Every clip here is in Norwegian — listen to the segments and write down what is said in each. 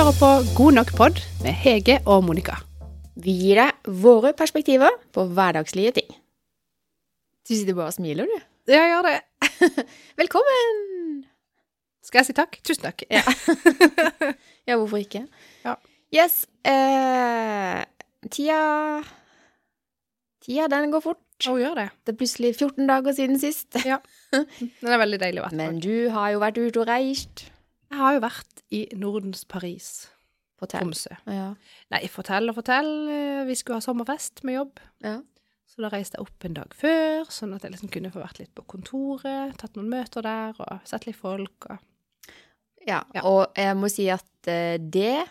hører på God nok pod med Hege og Monica. Vi gir deg våre perspektiver på hverdagslige ting. Du sitter bare og smiler, du. Ja, jeg gjør det. Velkommen! Skal jeg si takk? Tusen takk. Ja. ja, hvorfor ikke? Ja. Yes. Eh, tida Tida, den går fort. Å, gjør det. Det er plutselig 14 dager siden sist. Ja. Den er veldig deilig å være Men du har jo vært ute og reist. Jeg har jo vært i Nordens Paris, Fortell. Tromsø. Ja. Nei, fortell og fortell. Eh, Vi skulle ha sommerfest med jobb. ja. Så da reiste jeg opp en dag før, sånn at jeg liksom kunne få vært litt på kontoret, tatt noen møter der og sett litt folk. Og... Ja, Ja. og jeg må si at eh, det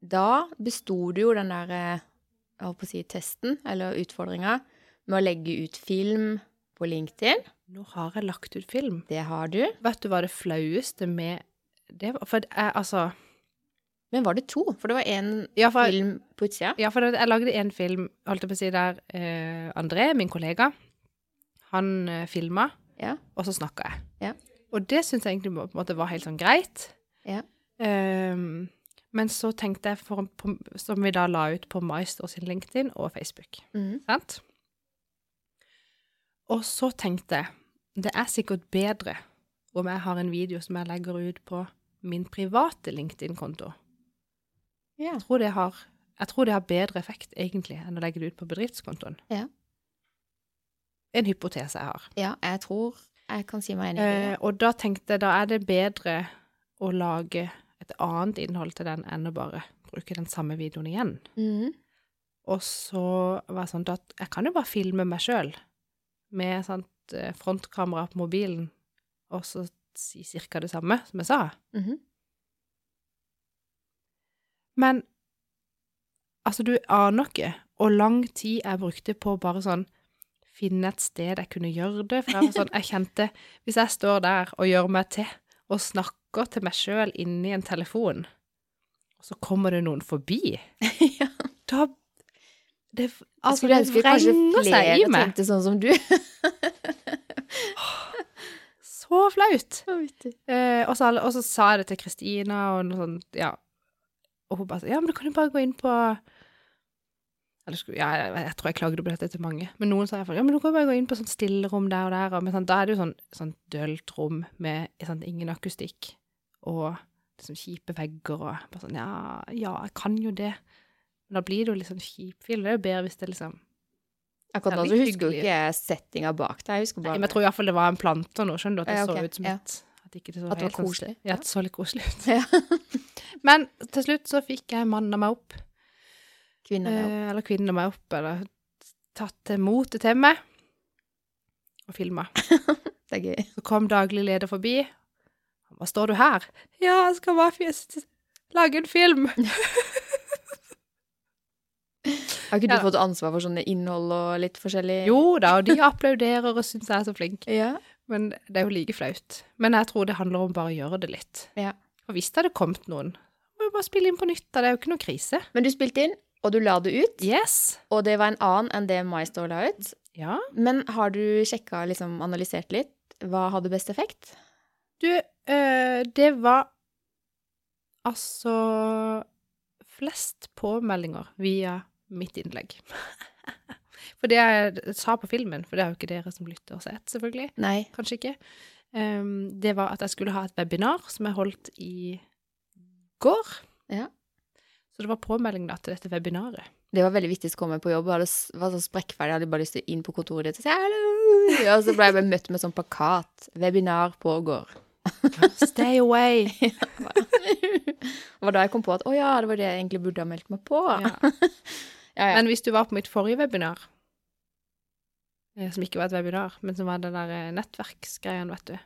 Da besto det jo den der eh, Jeg holdt på å si testen, eller utfordringa, med å legge ut film på LinkedIn. Nå har jeg lagt ut film. Det har du. Vet du hva det flaueste med det var? For jeg, altså Men var det to? For det var én Ja, film på utsida. ja, for jeg lagde en film, holdt jeg på å si, der eh, André, min kollega, han eh, filma, Ja. og så snakka jeg. Ja. Og det syns jeg egentlig på en måte var helt sånn greit. Ja. Um, men så tenkte jeg, for, på, som vi da la ut på MyStore sin LinkedIn og Facebook, mm. sant? Og så tenkte jeg, det er sikkert bedre om jeg har en video som jeg legger ut på min private LinkedIn-konto. ja. Jeg tror det har, jeg tror det har bedre effekt, egentlig, enn å legge det ut på bedriftskontoen. Ja. En hypotese jeg har. Ja, jeg tror jeg kan si meg enig i Eh, det. og da tenkte jeg, da er det bedre å lage et annet innhold til den enn å bare bruke den samme videoen igjen. Mm. Og så var det sånn at jeg kan jo bare filme meg sjøl med sånt eh, frontkamera på mobilen, og så si cirka det samme som jeg sa. Mhm. Men altså, du aner ikke hvor lang tid jeg brukte på bare sånn finne et sted jeg kunne gjøre det. For jeg var sånn, jeg kjente Hvis jeg står der og gjør meg til og snakker til meg sjøl inni en telefon, og så kommer det noen forbi, ja. da Det, altså, skulle ønske kanskje flere tenkte sånn som du. Så flaut. Eh, og, så, og så sa jeg det til Kristina, og noe sånt, ja. Og hun bare sa, ja, men du kan jo bare gå inn på eller skulle, ja, jeg, jeg tror jeg klagde på dette til mange. Men noen sa iallfall ja, men du kan bare gå inn på sånn stillerom der og der. Og, men sånn, da er det jo sånn, sånn dølt rom med sånn, ingen akustikk og liksom kjipe vegger og bare sånn ja, ja, jeg kan jo det. Men da blir det jo litt sånn kjipfilm. Det er jo bedre hvis det liksom Akkurat nå så husker jo ikke settinga bak deg. Jeg husker Nei, men jeg tror iallfall det var en plante nå, skjønner du, at det Ja, okay. så ut som ja. et At ikke det så At det var sånn koselig. Ja, det så litt koselig ut. ja. Men til slutt så fikk jeg manna meg opp, Kvinnen meg opp. eh, eller kvinna meg opp, eller tatt motet til meg, og filma. Det er gøy. Så kom daglig leder forbi. Hva 'Står du her?' 'Ja, jeg skal bare lage en film'. Har ikke du Ja. fått ansvar for sånne innhold og litt forskjellig? Jo da, og de applauderer og syns jeg er så flink. Ja. Men det er jo like flaut. Men jeg tror det handler om bare å gjøre det litt. Ja. Og hvis det hadde kommet noen, må jo bare spille inn på nytt. da. Det er jo ikke noe krise. Men du spilte inn, og du la det ut, Yes. og det var en annen enn det MyStore la ut. Ja. Men har du sjekka, liksom analysert litt? Hva hadde best effekt? Du, øh, det var altså flest påmeldinger via mitt innlegg. For det jeg sa på filmen, for det er jo ikke dere som lytter og sett, selvfølgelig, Nei. kanskje ikke, um, det var at jeg skulle ha et webinar som jeg holdt i går. Ja. Så det var påmelding da til dette webinaret. Det var veldig viktig å komme på jobb. Jeg hadde, var så sprekkferdig. Jeg hadde bare lyst til inn på kontoret ditt og si hallo. Og så ble jeg bare møtt med sånn plakat. Webinar pågår. Stay away! Det var da jeg kom på at å ja, det var det jeg egentlig burde ha meldt meg på. Ja. Ja, ja. Men hvis du var på mitt forrige webinar, eh, som ikke var et webinar, men som var det der nettverksgreien, nettverksgreiene, vet du.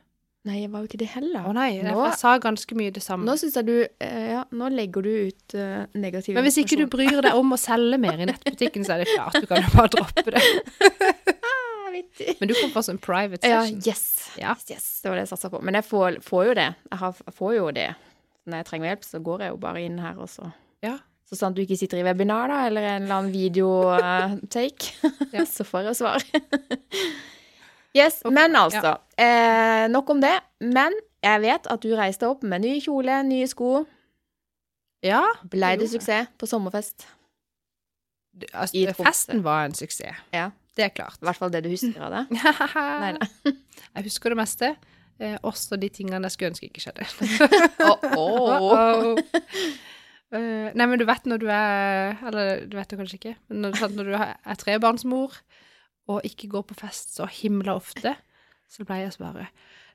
Nei, jeg var jo ikke det heller. Å nei, Nå- jeg sa ganske mye det samme. Nå syns jeg du eh, Ja, nå legger du ut uh, negativ Men hvis ikke du bryr deg om å selge mer i nettbutikken, så er det klart du kan jo bare droppe det. Ah. Men du kan få sånn private Ja, session. yes. Ja. yes. Yes, det var det jeg satsa på. Men jeg får, får jo det. Jeg, har, jeg får jo det. Når jeg trenger hjelp, så går jeg jo bare inn her, og så Ja. Så sant du ikke sitter i webinar, da, eller en eller annen video-take, Ja. så får jeg svar. yes, okay. men altså. Eh, nok om det. Men jeg vet at du reiste opp med ny kjole, nye sko. Ja. Blei det suksess på sommerfest? Du, Altså, I festen var en suksess. Ja. Det er klart. I hvert fall det du husker av det? Nei, Nei. Jeg husker det meste. Eh, også de tingene jeg skulle ønske ikke skjedde. Åh, åh. Uh-oh. Eh, nei, men du vet når du er Eller du vet det kanskje ikke, men når, når du er er trebarnsmor og ikke går på fest så himla ofte, så pleier jeg å bare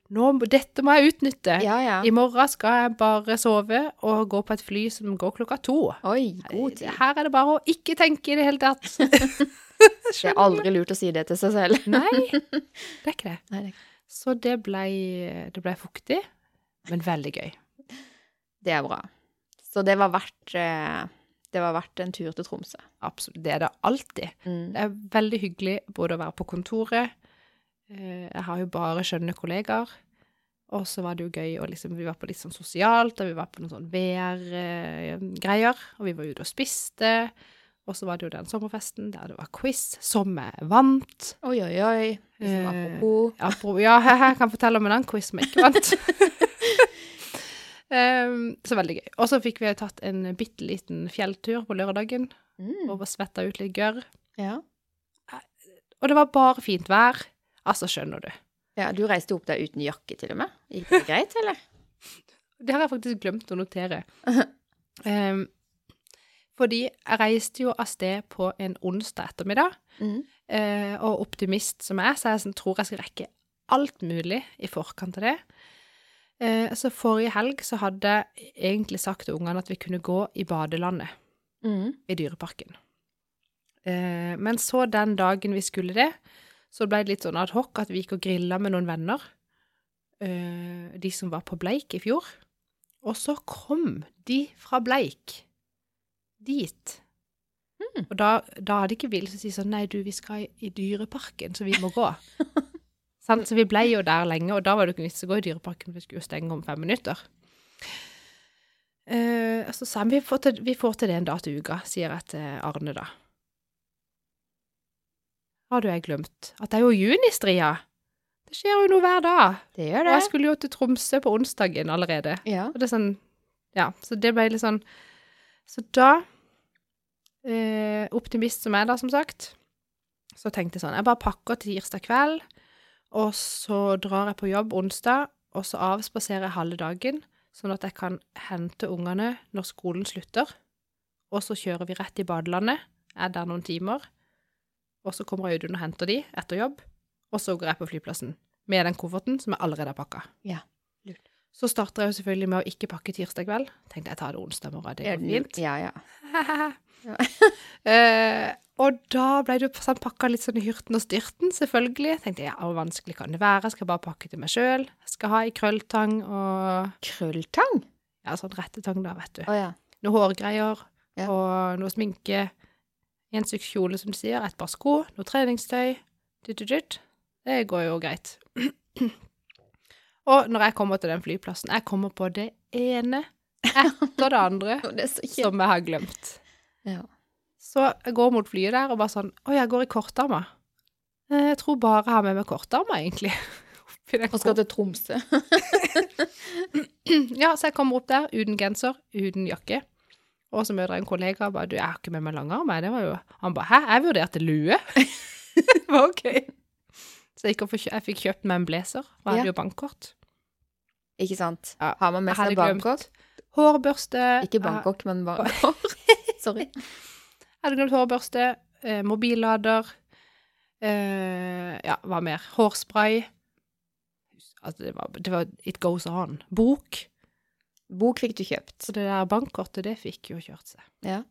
nå, Dette må jeg utnytte. Ja, ja. I morgen skal jeg bare sove og gå på et fly som går klokka to. Oi, god tid. Her er det bare å ikke tenke i det hele tatt. Det er aldri lurt å si det til seg selv. Nei, det er ikke det. Nei, det, Så det blei det ble fuktig, men veldig gøy. det er bra. Så det var verdt eh, Det var verdt en tur til Tromsø. Absolutt. Det er det alltid. Mm. Det er veldig hyggelig både å være på kontoret eh, Jeg har jo bare skjønne kollegaer. Og så var det jo gøy å liksom Vi var på litt sånn sosialt, og vi var på noen sånn VR-greier. Og vi var ute og spiste. Og så var det jo den sommerfesten der det var quiz, som jeg vant. Oi, oi, oi. Liksom, Eh, apropos Ja, pro- ja, jeg kan fortelle om en annen quiz som jeg ikke vant. Em, så veldig gøy. Og så fikk vi tatt en bitte liten fjelltur på lørdagen, mm. og svetta ut litt gørr. ja. Og det var bare fint vær. Altså, skjønner du. ja, du reiste opp der uten jakke, til og med. Gikk det greit, eller? Det har jeg faktisk glemt å notere. Um, fordi jeg reiste jo av sted på en onsdag ettermiddag, Mm. Uh, og optimist som jeg er, så jeg sånn, tror jeg skal rekke alt mulig i forkant av det. Eh, så forrige helg så hadde jeg egentlig sagt til ungene at vi kunne gå i badelandet Mm. i Dyreparken. Eh, men så den dagen vi skulle det, så ble det litt sånn ad hoc at vi gikk og grilla med noen venner. Eh, de som var på Bleik i fjor. Og så kom de fra Bleik dit. Og da, da hadde ikke villet si sånn Nei, du, vi skal i, i Dyreparken, så vi må gå. Så vi ble jo der lenge, og da var det ikke vits å gå i Dyreparken, for vi skulle jo stenge om fem minutter. Uh, så sa han vi får, til, vi får til det en dag til uka, sier jeg til Arne da. Har du jeg glemt? At det er jo junistria. Det skjer jo noe hver dag. Det gjør det. Og jeg skulle jo til Tromsø på onsdagen allerede. Ja. Og det er sånn, ja, så det ble litt sånn Så da, uh, optimist som jeg da, som sagt, så tenkte jeg sånn Jeg bare pakker tirsdag kveld, og så drar jeg på jobb onsdag, og så avspaserer jeg halve dagen, sånn at jeg kan hente ungene når skolen slutter. Og så kjører vi rett i badelandet, er der noen timer, og så kommer jeg ut og henter de etter jobb, og så går jeg på flyplassen med den kofferten som jeg allerede har pakka. Ja, lurt. Så starter jeg jo selvfølgelig med å ikke pakke tirsdag kveld. Tenkte jeg tar det onsdag morgen, det går fint. Ja, ja. Ja. Eh, og da ble det sånn pakka litt sånn i hyrten og styrten, selvfølgelig. Tenkte jeg, ja, hvor vanskelig kan det være? Jeg skal bare pakke til meg sjøl. Skal ha i krølltang og Krølltang? ja, sånn rettetang, da, vet du. Oh, ja. Noe hårgreier Ja. og noe sminke. En stykk kjole, som du sier, et par sko, noe treningstøy. Dytt, dytt, dytt. Det går jo greit. og når jeg kommer til den flyplassen, jeg kommer på det ene etter det andre som jeg har glemt. Ja. Så jeg går mot flyet der og bare sånn Å, jeg går i kortarma. Eh, Jeg tror bare jeg har med meg kortarma, egentlig. Og skal til Tromsø. Ja, så jeg kommer opp der uten genser, uten jakke. Og så møter jeg en kollega og bare Du, jeg har ikke med meg langarm, jeg. Det var jo Han bare Hæ, jeg vurderte lue. det var OK. Så jeg, jeg fikk kjøpt meg en blazer, og jeg hadde jo bankkort. Ikke sant? Har man med seg bankkort? Hårbørste Ikke bankkort, men men Bangkok. Sorry. Jeg hadde glemt hårbørste, eh, mobillader, eh, ja, hva mer? Hårspray. Altså, det var, det var It goes on. Bok. Bok fikk du kjøpt. Så det der bankkortet, det fikk jo kjørt seg. Ja.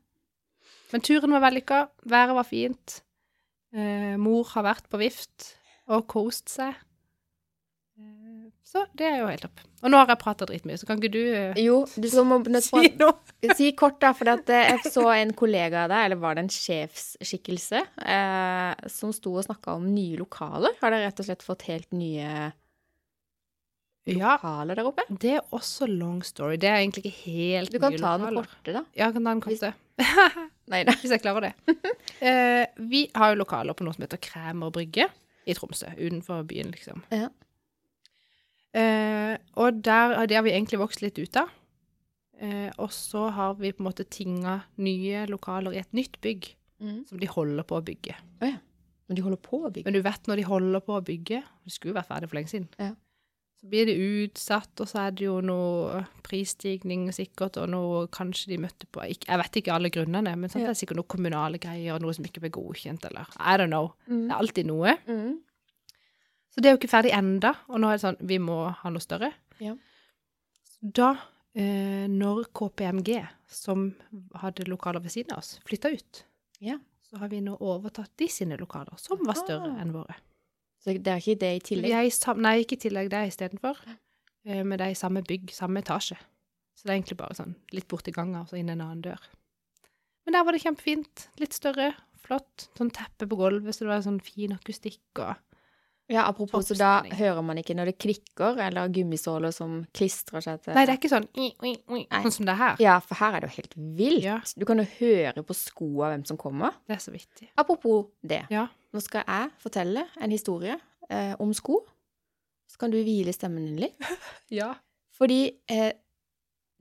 Men turen var vellykka, været var fint. Eh, mor har vært på vift og kost seg. Så det er jo helt topp. Og nå har jeg prata dritmye, så kan ikke du uh, Jo, du må si noe? Si kort, da, for at eh, jeg så en kollega av deg, eller var det en sjefsskikkelse, eh, som sto og snakka om nye lokaler. Har dere rett og slett fått helt nye Ja, lokaler der oppe? det er også long story. Det er egentlig ikke helt nye lokaler. Du kan ta den korte, da. Ja, jeg kan ta den Hvis- korte. Nei da. Hvis jeg klarer det. Eh, vi har jo lokaler på noe som heter Kræmer brygge i Tromsø, utenfor byen, liksom. Ja. Eh, og der, det har vi egentlig vokst litt ut av. Eh, og så har vi på en måte tinga nye lokaler i et nytt bygg Mm. som de holder på å bygge. Men de holder på å bygge. Men du vet når de holder på å bygge Det skulle jo vært ferdig for lenge siden. Ja. Så blir det utsatt, og så er det jo noe prisstigning sikkert, og noe kanskje de møtte på Jeg vet ikke alle grunnene, men sant, Ja. det er sikkert noe kommunale greier, og noe som ikke ble godkjent, eller I don't know. Mm. Det er alltid noe. Mm. Så det er jo ikke ferdig enda, og nå er det sånn Vi må ha noe større. Ja. Da, eh, når KPMG, som hadde lokaler ved siden av oss, flytta ut, Ja. så har vi nå overtatt de sine lokaler, som var større Ah. enn våre. Så det er ikke det i tillegg? er i nei, ikke i tillegg, det er istedenfor. Eh, men det er i samme bygg, samme etasje. Så det er egentlig bare sånn litt borti ganga og så inn en annen dør. Men der var det kjempefint. Litt større, flott. Sånn teppe på gulvet, så det var sånn fin akustikk og Ja, apropos, så da hører man ikke når det klikker, eller gummisåler som klistrer seg til Nei, det er ikke sånn sånn som det er her. Ja, for her er det jo helt vilt. Ja. Du kan jo høre på skoa hvem som kommer. Det er så vittig. Apropos det. Ja. Nå skal jeg fortelle en historie eh, om sko. Så kan du hvile stemmen din litt. Ja. Fordi eh,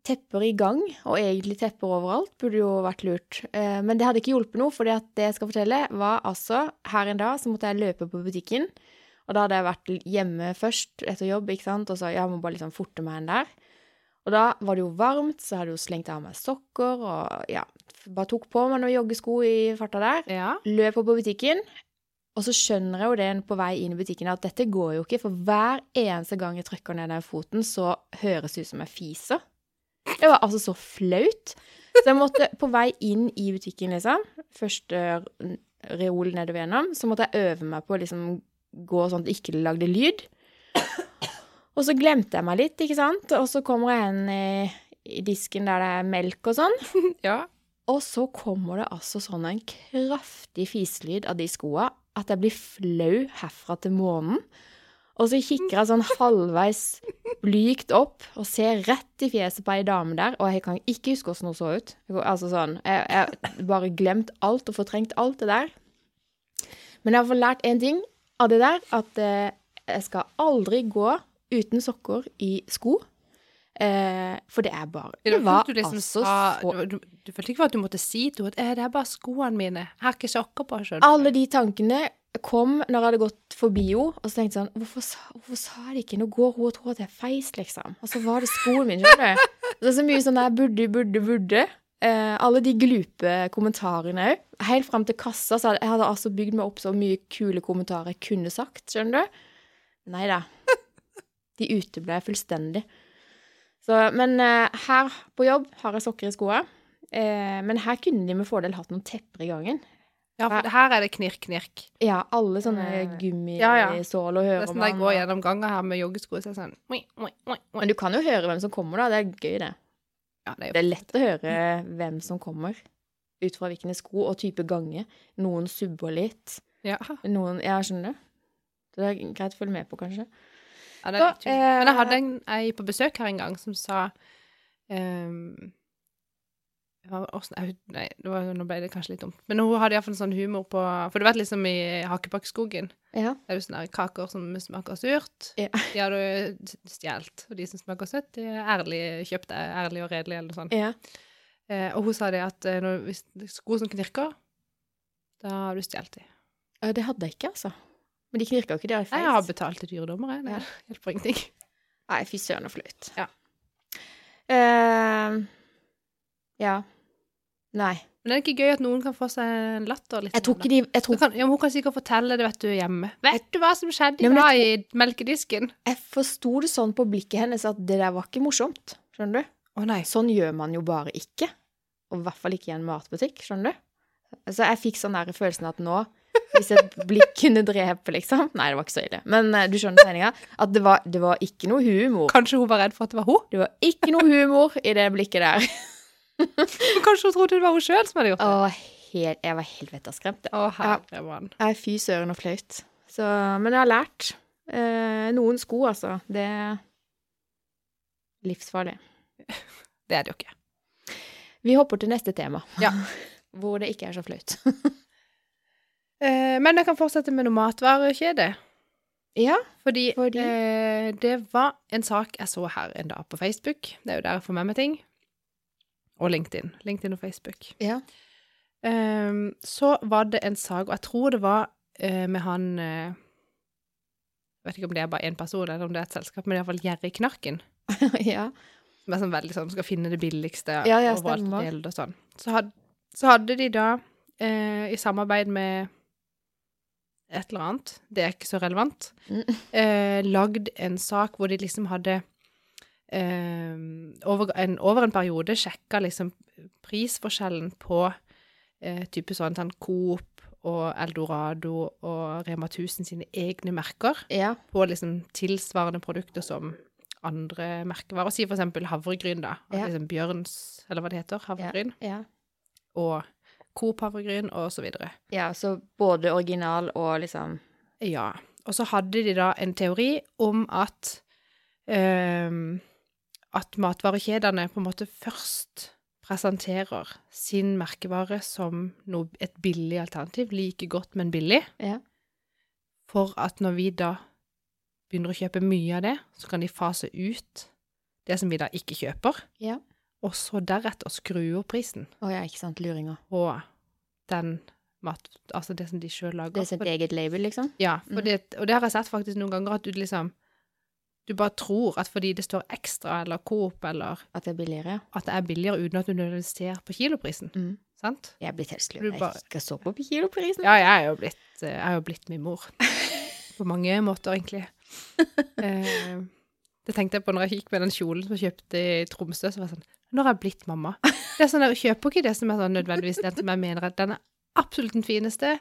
tepper i gang, og egentlig tepper overalt, burde jo vært lurt. Eh, men det hadde ikke hjulpet noe, for det jeg skal fortelle, var altså Her en dag så måtte jeg løpe på butikken, og da hadde jeg vært hjemme først etter jobb, ikke sant, og så jeg må bare liksom forte meg inn der. Og da var det jo varmt, så hadde jeg jo slengt av meg sokker, og ja, bare tok på meg noen joggesko i farta der. Ja. Løp opp på butikken, og så skjønner jeg jo det på vei inn i butikken at dette går jo ikke, for hver eneste gang jeg trykker ned den foten, så høres det ut som jeg fiser. Det var altså så flaut. Så jeg måtte på vei inn i butikken, liksom, første reol nedover gjennom, så måtte jeg øve meg på å liksom gå sånn at det ikke lagde lyd. Og så glemte jeg meg litt, ikke sant, og så kommer jeg inn i, i disken der det er melk og sånn, ja. og så kommer det altså sånn en kraftig fiselyd av de skoa at jeg blir flau herfra til månen. Og så kikker jeg sånn halvveis blygt opp og ser rett i fjeset på ei dame der, og jeg kan ikke huske åssen hun så ut. Altså sånn, jeg har bare glemt alt og fortrengt alt det der. Men jeg har lært én ting av det der, at eh, jeg skal aldri gå uten sokker i sko. Eh, for det er bare Det var du liksom altså sa, så du, du, følte ikke at du måtte si til henne at det er bare skoene mine, jeg har ikke sokker på, skjønner. Alle de tankene kom når jeg hadde gått forbi henne, og så tenkte jeg sånn Hvorfor sa, hvorfor sa de ikke Nå går hun og tror at jeg er feis, liksom. Og så var det skoen min, skjønner du. Det er så mye sånn der burde, burde, burde. Eh, alle de glupe kommentarene òg. Helt fram til kassa så hadde jeg hadde altså bygd meg opp så mye kule kommentarer jeg kunne sagt, skjønner du. Nei da. De uteble fullstendig. Så, men eh, her på jobb har jeg sokker i skoa. Eh, men her kunne de med fordel hatt noen tepper i gangen. Ja, for her er det knirk, knirk. Ja, alle sånne gummisåler hører er Nesten da jeg går gjennom ganga her med joggesko, så er det sånn oi, oi, oi, oi. Men du kan jo høre hvem som kommer, da. Det er gøy, det. Ja, det er Det er lett å høre hvem som kommer, ut fra hvilke sko og type gange. Noen subber litt. ja. Noen Ja, skjønner du? Det er greit å følge med på, kanskje. Ja, det er litt. Men jeg hadde eh, en ei på besøk her en gang som sa ehm, hva var- åssen- jeg- Nei, det var, nå ble det kanskje litt dumt. Men hun hadde iallfall sånn humor på For du vet liksom i Hakebakkskogen Ja. det er jo sånne kaker som smaker surt. Ja. De har du stjålet. Og de som smaker søtt, de er ærlig kjøpt er ærlig og redelig, eller noe sånt. ja. Eh, og hun sa det at eh, når, hvis sko som knirker, da har du stjålet de. Det hadde jeg ikke, altså. Men de knirker jo ikke, de har Jeg har betalt til dyredommere. Det Ja. hjelper ingenting. Nei, fy søren og flaut. Ja. Uh, ja. Nei. Men det er ikke gøy at noen kan få seg en latter? Litt Jeg tok ikke de jeg tok... kan, ja, Hun kan sikkert fortelle det, vet du, hjemme. Vet du hva som skjedde i dag i melkedisken? Jeg forsto det sånn på blikket hennes at det der var ikke morsomt. Skjønner du? Å nei. Sånn gjør man jo bare ikke. Og i hvert fall ikke i en matbutikk, skjønner du? Så jeg fikk sånn der følelsen at nå, hvis et blikk kunne drepe, liksom Nei, det var ikke så ille. Men eh, du skjønner tegninga? At det var, det var ikke noe humor. Kanskje hun var redd for at det var hun? Det var ikke noe humor i det blikket der. Men Kanskje hun trodde det var hun sjøl som hadde gjort det? Å, helt, jeg var helt vettaskremt. Å, herre mann. Jeg fy søren og flaut. Så, men jeg har lært. Eh, noen sko, altså. Det er livsfarlig. Det er det jo ikke. Vi hopper til neste tema. Ja. Hvor det ikke er så flaut. Eh, men jeg kan fortsette med noe matvarekjede. ja. Fordi, Fordi? Eh, det var en sak jeg så her en dag på Facebook. Det er jo der jeg får med meg ting. Og LinkedIn. LinkedIn og Facebook. Ja. Um, så var det en sak, og jeg tror det var uh, med han eh, Jeg vet ikke om det er bare én person, eller om det er et selskap, men iallfall Gjerrig Knarken. ja. Som er sånn veldig sånn skal finne det billigste Ja, ja, overalt dele det og sånn. Så, hadde, så hadde de da, uh, i samarbeid med et eller annet, det er ikke så relevant, Mm. lagd en sak hvor de liksom hadde eh, over, en, over en periode sjekka liksom prisforskjellen på eh, type sånn, sånn Coop og Eldorado og Rema 1000 sine egne merker Ja. på liksom tilsvarende produkter som andre merkevarer. Si for eksempel havregryn, da. Ja. Liksom Bjørns, eller hva det heter, havregryn. Ja. Og Coop havregryn, og så videre. ja, så både original og liksom Ja. Og så hadde de da en teori om at ehm, at matvarekjedene på en måte først presenterer sin merkevare som noe, et billig alternativ, like godt, men billig, Ja. for at når vi da begynner å kjøpe mye av det, så kan de fase ut det som vi da ikke kjøper, Ja. og så deretter skru opp prisen Å ja, ikke sant. Luringa. Og den mat... Altså det som de sjøl lager. Det er sitt eget label, liksom? Ja, for Mhm. det, og det har jeg sett faktisk noen ganger, at du liksom Du bare tror at fordi det står ekstra eller Coop eller At det er billigere? at det er billigere uten at du nødvendigvis ser på kiloprisen. Mm. Sant? Jeg er blitt helt sløv. Jeg bare- skal så på kiloprisen. Ja, jeg er jo blitt, eh, jeg er jo blitt min mor. På mange måter, egentlig. Eh, det tenkte jeg på når jeg gikk med den kjolen som jeg kjøpte i Tromsø. Så var jeg sånn Nå har jeg blitt mamma? Det er sånn, Jeg kjøper ikke det som er sånn nødvendigvis den som jeg mener at den er absolutt den fineste.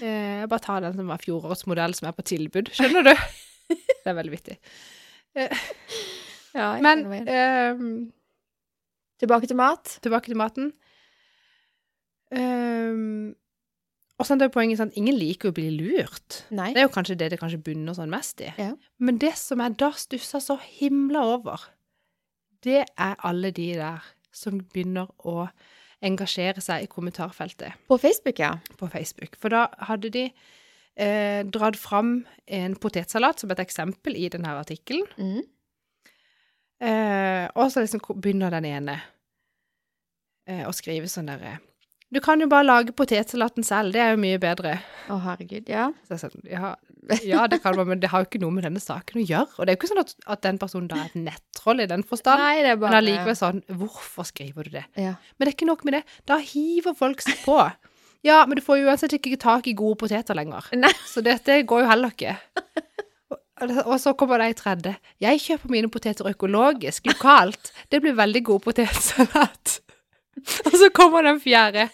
Eh, jeg bare tar den som var fjorårets modell, som er på tilbud. Skjønner du? Det er veldig vittig. Ja, Men eh, Tilbake til mat. tilbake til maten. Um, og sånn, det er poenget sånn, Ingen liker å bli lurt. Nei. Det er jo kanskje det det kanskje bunner sånn mest i. Ja. Men det som jeg da stusser så himla over, det er alle de der som begynner å engasjere seg i kommentarfeltet På Facebook, ja. på Facebook. For da hadde de eh, dratt fram en potetsalat som et eksempel i denne artikkelen. Mm. Eh, og så liksom begynner den ene eh, å skrive sånn derre Du kan jo bare lage potetsalaten selv, det er jo mye bedre. Å, herregud. Ja. Så sånn, ja, ja, det kan man, men det har jo ikke noe med denne saken å gjøre. Og det er jo ikke sånn at, at den personen da er et nettroll i den forstand. Nei, det er bare... Men allikevel sånn, hvorfor skriver du det? Ja. Men det er ikke nok med det. Da hiver folk seg på. Ja, men du får jo uansett ikke tak i gode poteter lenger. Nei. Så dette går jo heller ikke. Og- Og så kommer det ei tredje. Jeg kjøper mine poteter økologisk, lokalt. Det blir veldig god potetsalat. Og så kommer den fjerde.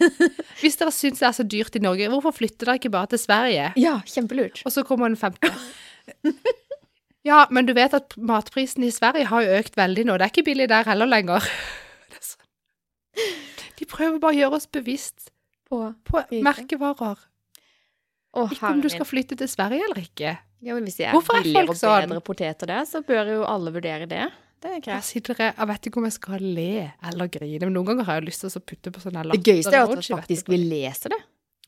Hvis dere syns det er så dyrt i Norge, hvorfor flytter dere ikke bare til Sverige? ja, kjempelurt. Og så kommer den femte. Ja, men du vet at matprisen i Sverige har jo økt veldig nå. Det er ikke billig der heller lenger. Er sånn. De prøver bare å gjøre oss bevisst På på merkevarer. Å, Ikke om du skal flytte til Sverige eller ikke. Ja, men hvis det er Hvorfor er folk sånn? bedre poteter der, så bør jo alle vurdere det. Det er Jeg greit. sitter jeg, jeg vet ikke om jeg skal le eller grine, men noen ganger har jeg lyst til å putte på sånne her Det gøyeste er at latter-emoji, faktisk vil vi leser det.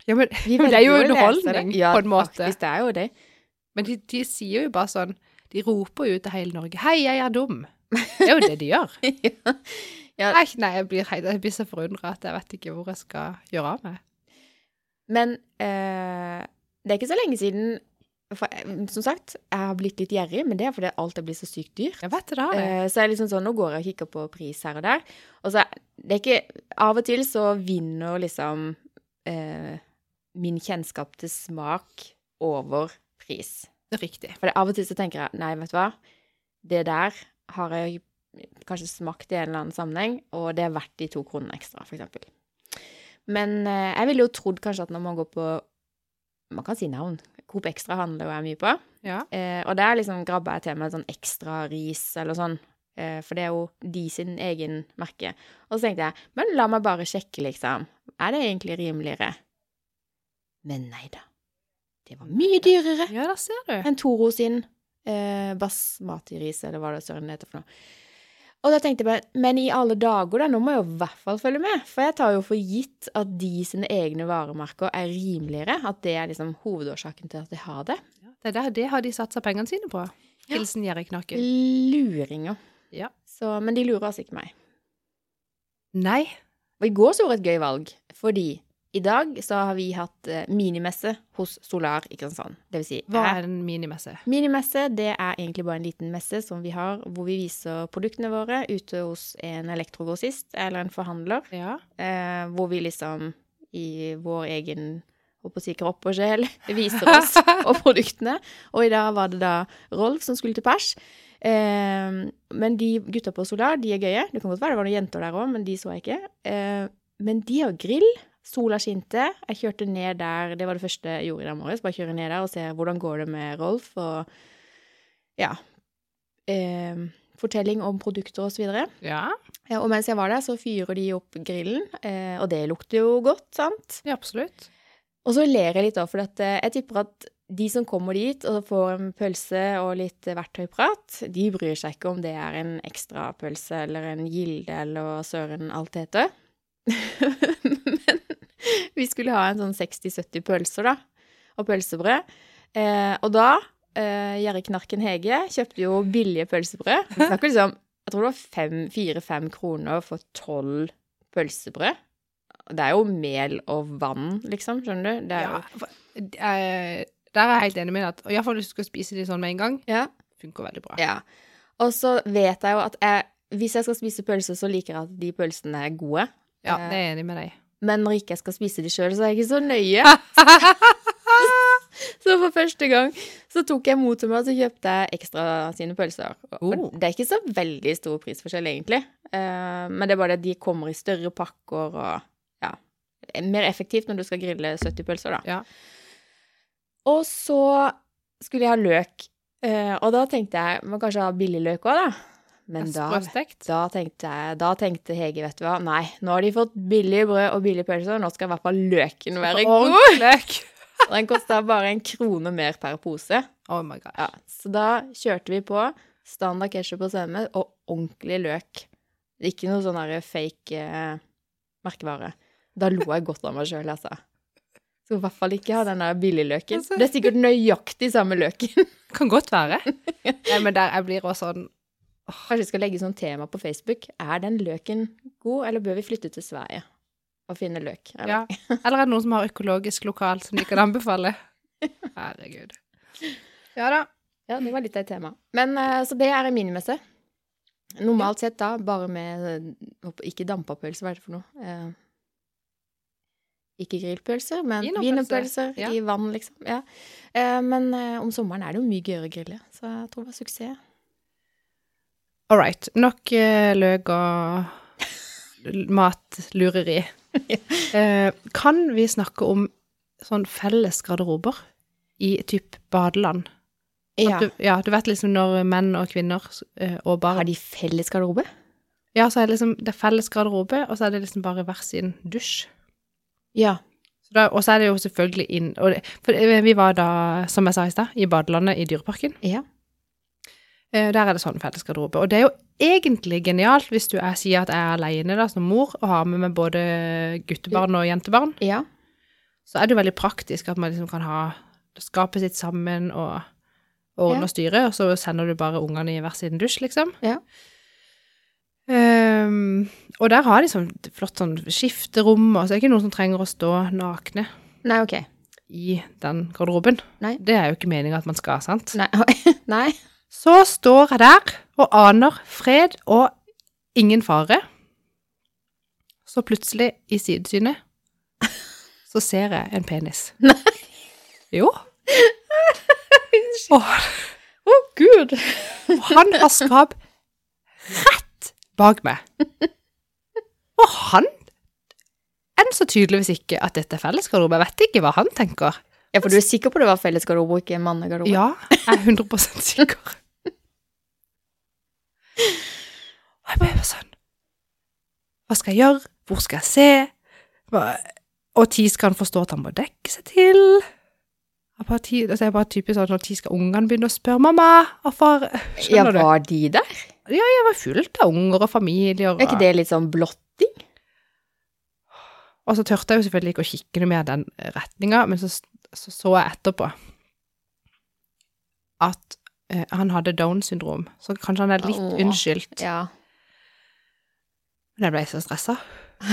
Ja, men, Vi men det er jo underholdning, ja, på en måte. Faktisk, det er jo det. Men de, de sier jo bare sånn De roper jo ut til hele Norge 'Hei, jeg er dum'. Det er jo det de gjør. ja. Ja. Nei, nei jeg, blir, jeg blir så forundra at jeg vet ikke hvor jeg skal gjøre av meg. Men eh, det er ikke så lenge siden for, eh, Som sagt, jeg har blitt litt gjerrig, men det er fordi alt er blitt så sykt dyrt. Jeg vet det, da. det. Eh, så jeg liksom sånn, nå går jeg og kikker på pris her og der. Og så det er ikke Av og til så vinner liksom eh, min kjennskap til smak over pris. Riktig. For av og til så tenker jeg nei, vet du hva, det der har jeg kanskje smakt i en eller annen sammenheng, og det er verdt de to kronene ekstra, f.eks. Men eh, jeg ville jo trodd kanskje at når man går på Man kan si navn. Coop Extra handler jo jeg mye på. Ja. Eh, og der liksom grabber jeg til meg sånn ekstra ris eller sånn. Eh, for det er jo de sin egen merke. Og så tenkte jeg, men la meg bare sjekke, liksom. Er det egentlig rimeligere? Men nei da. Det var mye dyrere ja, enn Toro sin eh, basmati-ris, eller hva det søren heter for noe. Og da tenkte jeg bare, men i alle dager da, nå må jeg jo i hvert fall følge med, for jeg tar jo for gitt at de sine egne varemerker er rimeligere, at det er liksom hovedårsaken til at de har det. Ja, det, der, det har de satsa pengene sine på. Ja. Hilsen Jerry Knaken. Luringer. Ja. Så, men de lurer altså ikke meg. Nei. Og i går så var det et gøy valg, fordi i dag så har vi hatt eh, minimesse hos Solar i Kristiansand. Det vil si, Hva er en minimesse? Minimesse det er egentlig bare en liten messe som vi har, hvor vi viser produktene våre ute hos en elektrogrossist eller en forhandler, Ja. eh, hvor vi liksom i vår egen på å si kropp og sjel viser oss og produktene. Og i dag var det da Rolf som skulle til pers. Eh, men de gutta på Solar, de er gøye. Det kan godt være det var noen jenter der òg, men de så jeg ikke. Eh, men de har grill. Sola skinte. Jeg kjørte ned der, det var det første jeg gjorde i dag morges. Bare kjøre ned der og se hvordan går det med Rolf, og ja eh, Fortelling om produkter og så videre. Ja. Ja, og mens jeg var der, så fyrer de opp grillen, eh, og det lukter jo godt, sant? ja, absolutt. Og så ler jeg litt da, for at, eh, jeg tipper at de som kommer dit og får en pølse og litt verktøyprat, de bryr seg ikke om det er en ekstra pølse eller en gilde eller søren alt heter. Men vi skulle ha en sånn 60-70 pølser, da, og pølsebrød. Eh, og da, eh, Gjerriknarken Hege kjøpte jo billige pølsebrød. Snakker liksom, jeg tror det var fire-fem kroner for tolv pølsebrød. Det er jo mel og vann, liksom, skjønner du? Det er Ja, for, eh, der er jeg helt enig med deg. iallfall hvis du skal spise de sånn med en gang, Ja. funker veldig bra. ja. Og så vet jeg jo at jeg, hvis jeg skal spise pølser, så liker jeg at de pølsene er gode. Ja, det er jeg enig med deg. Men når ikke jeg skal spise de sjøl, så er jeg ikke så nøye. så for første gang så tok jeg mot til meg, og så kjøpte jeg ekstra sine pølser. Oh. det er ikke så veldig stor prisforskjell, egentlig. Uh, men det er bare det at de kommer i større pakker og ja. Mer effektivt når du skal grille 70 pølser, da. Ja. Og så skulle jeg ha løk. Uh, og da tenkte jeg må kanskje ha billig løk òg, da. Men da, da, tenkte jeg, da tenkte Hege, vet du hva, nei, nå har de fått billig brød og billige pølser, nå skal i hvert fall løken være god. Løk. Den kosta bare en krone mer per pose. Oh my god. Ja, så da kjørte vi på standard ketsjup og sennep og ordentlig løk. Ikke noe sånn fake eh, merkevare. Da lo jeg godt av meg sjøl, altså. Skal i hvert fall ikke ha den der billigløken. Altså- Det er sikkert nøyaktig samme løken. Kan godt være. Nei, men der jeg blir også sånn Kanskje vi skal legge sånn tema på Facebook. Er den løken god, eller bør vi flytte til Sverige og finne løk? Eller? Ja. Eller er det noen som har økologisk lokalt som de kan anbefale? Herregud. Ja da. Ja, det var litt av et tema. Men eh, så det er en minimesse. Normalt sett da bare med eh, Ikke dampapølse, hva er det for noe? Eh, ikke grillpølser, men Wienerpølse, wienerpølser ja. i vann, liksom. Ja. Eh, men om sommeren er det jo mye gøyere å grille, så jeg tror det var suksess. All right. Nok eh, løk og matlureri. Uh, kan vi snakke om sånn felles garderober i typ badeland? Ja. Du, ja, du vet liksom når menn og kvinner uh, og barn Har de felles garderobe? Ja, så er det liksom det er felles garderobe, og så er det liksom bare hver sin dusj. Ja. Så da, og så er det jo selvfølgelig inn og det, For eh, vi var da, som jeg sa i stad, i badelandet i Dyreparken. Ja. Eh, Der er det sånn felles garderobe. Og det er jo egentlig genialt hvis du er, sier at jeg er alene da, som mor og har med meg både guttebarn og jentebarn. Ja. Så er det jo veldig praktisk at man liksom kan ha skapet sitt sammen og ordne Ja. og styre, og så sender du bare ungene i hver sin dusj, liksom. Ja. Um, og der har de sånn flott sånn skifterom, og så er det ikke noen som trenger å stå nakne Nei, OK. i den garderoben. Nei. Det er jo ikke meninga at man skal, sant? Nei. Nei. Så står jeg der og aner fred og ingen fare. Så plutselig, i sidesynet, så ser jeg en penis. Nei. Jo. Å, gud! og han har skap rett bak meg. Og han enn så tydeligvis ikke at dette er fellesgarderobe. Jeg vet ikke hva han tenker. Ja, for du er sikker på det var felles garderobe og ikke mannegarderobe? Ja, jeg er 100% sikker. Og jeg bare sånn Hva skal jeg gjøre? Hvor skal jeg se? Og tid skal han forstå at han må dekke seg til? Jeg bare altså jeg bare typisk sånn, Når skal ungene begynne å spørre mamma? Og far, Ja, skjønner du? var de der? Ja, Jeg var fullt av unger og familier. Og, Er ikke det litt sånn blotting? og så tørte jeg jo selvfølgelig ikke å kikke noe mer den retninga, men så, så så jeg etterpå at eh, han hadde Downs syndrom, så kanskje han er litt Åh. unnskyldt. Ja. Men jeg ble så stressa.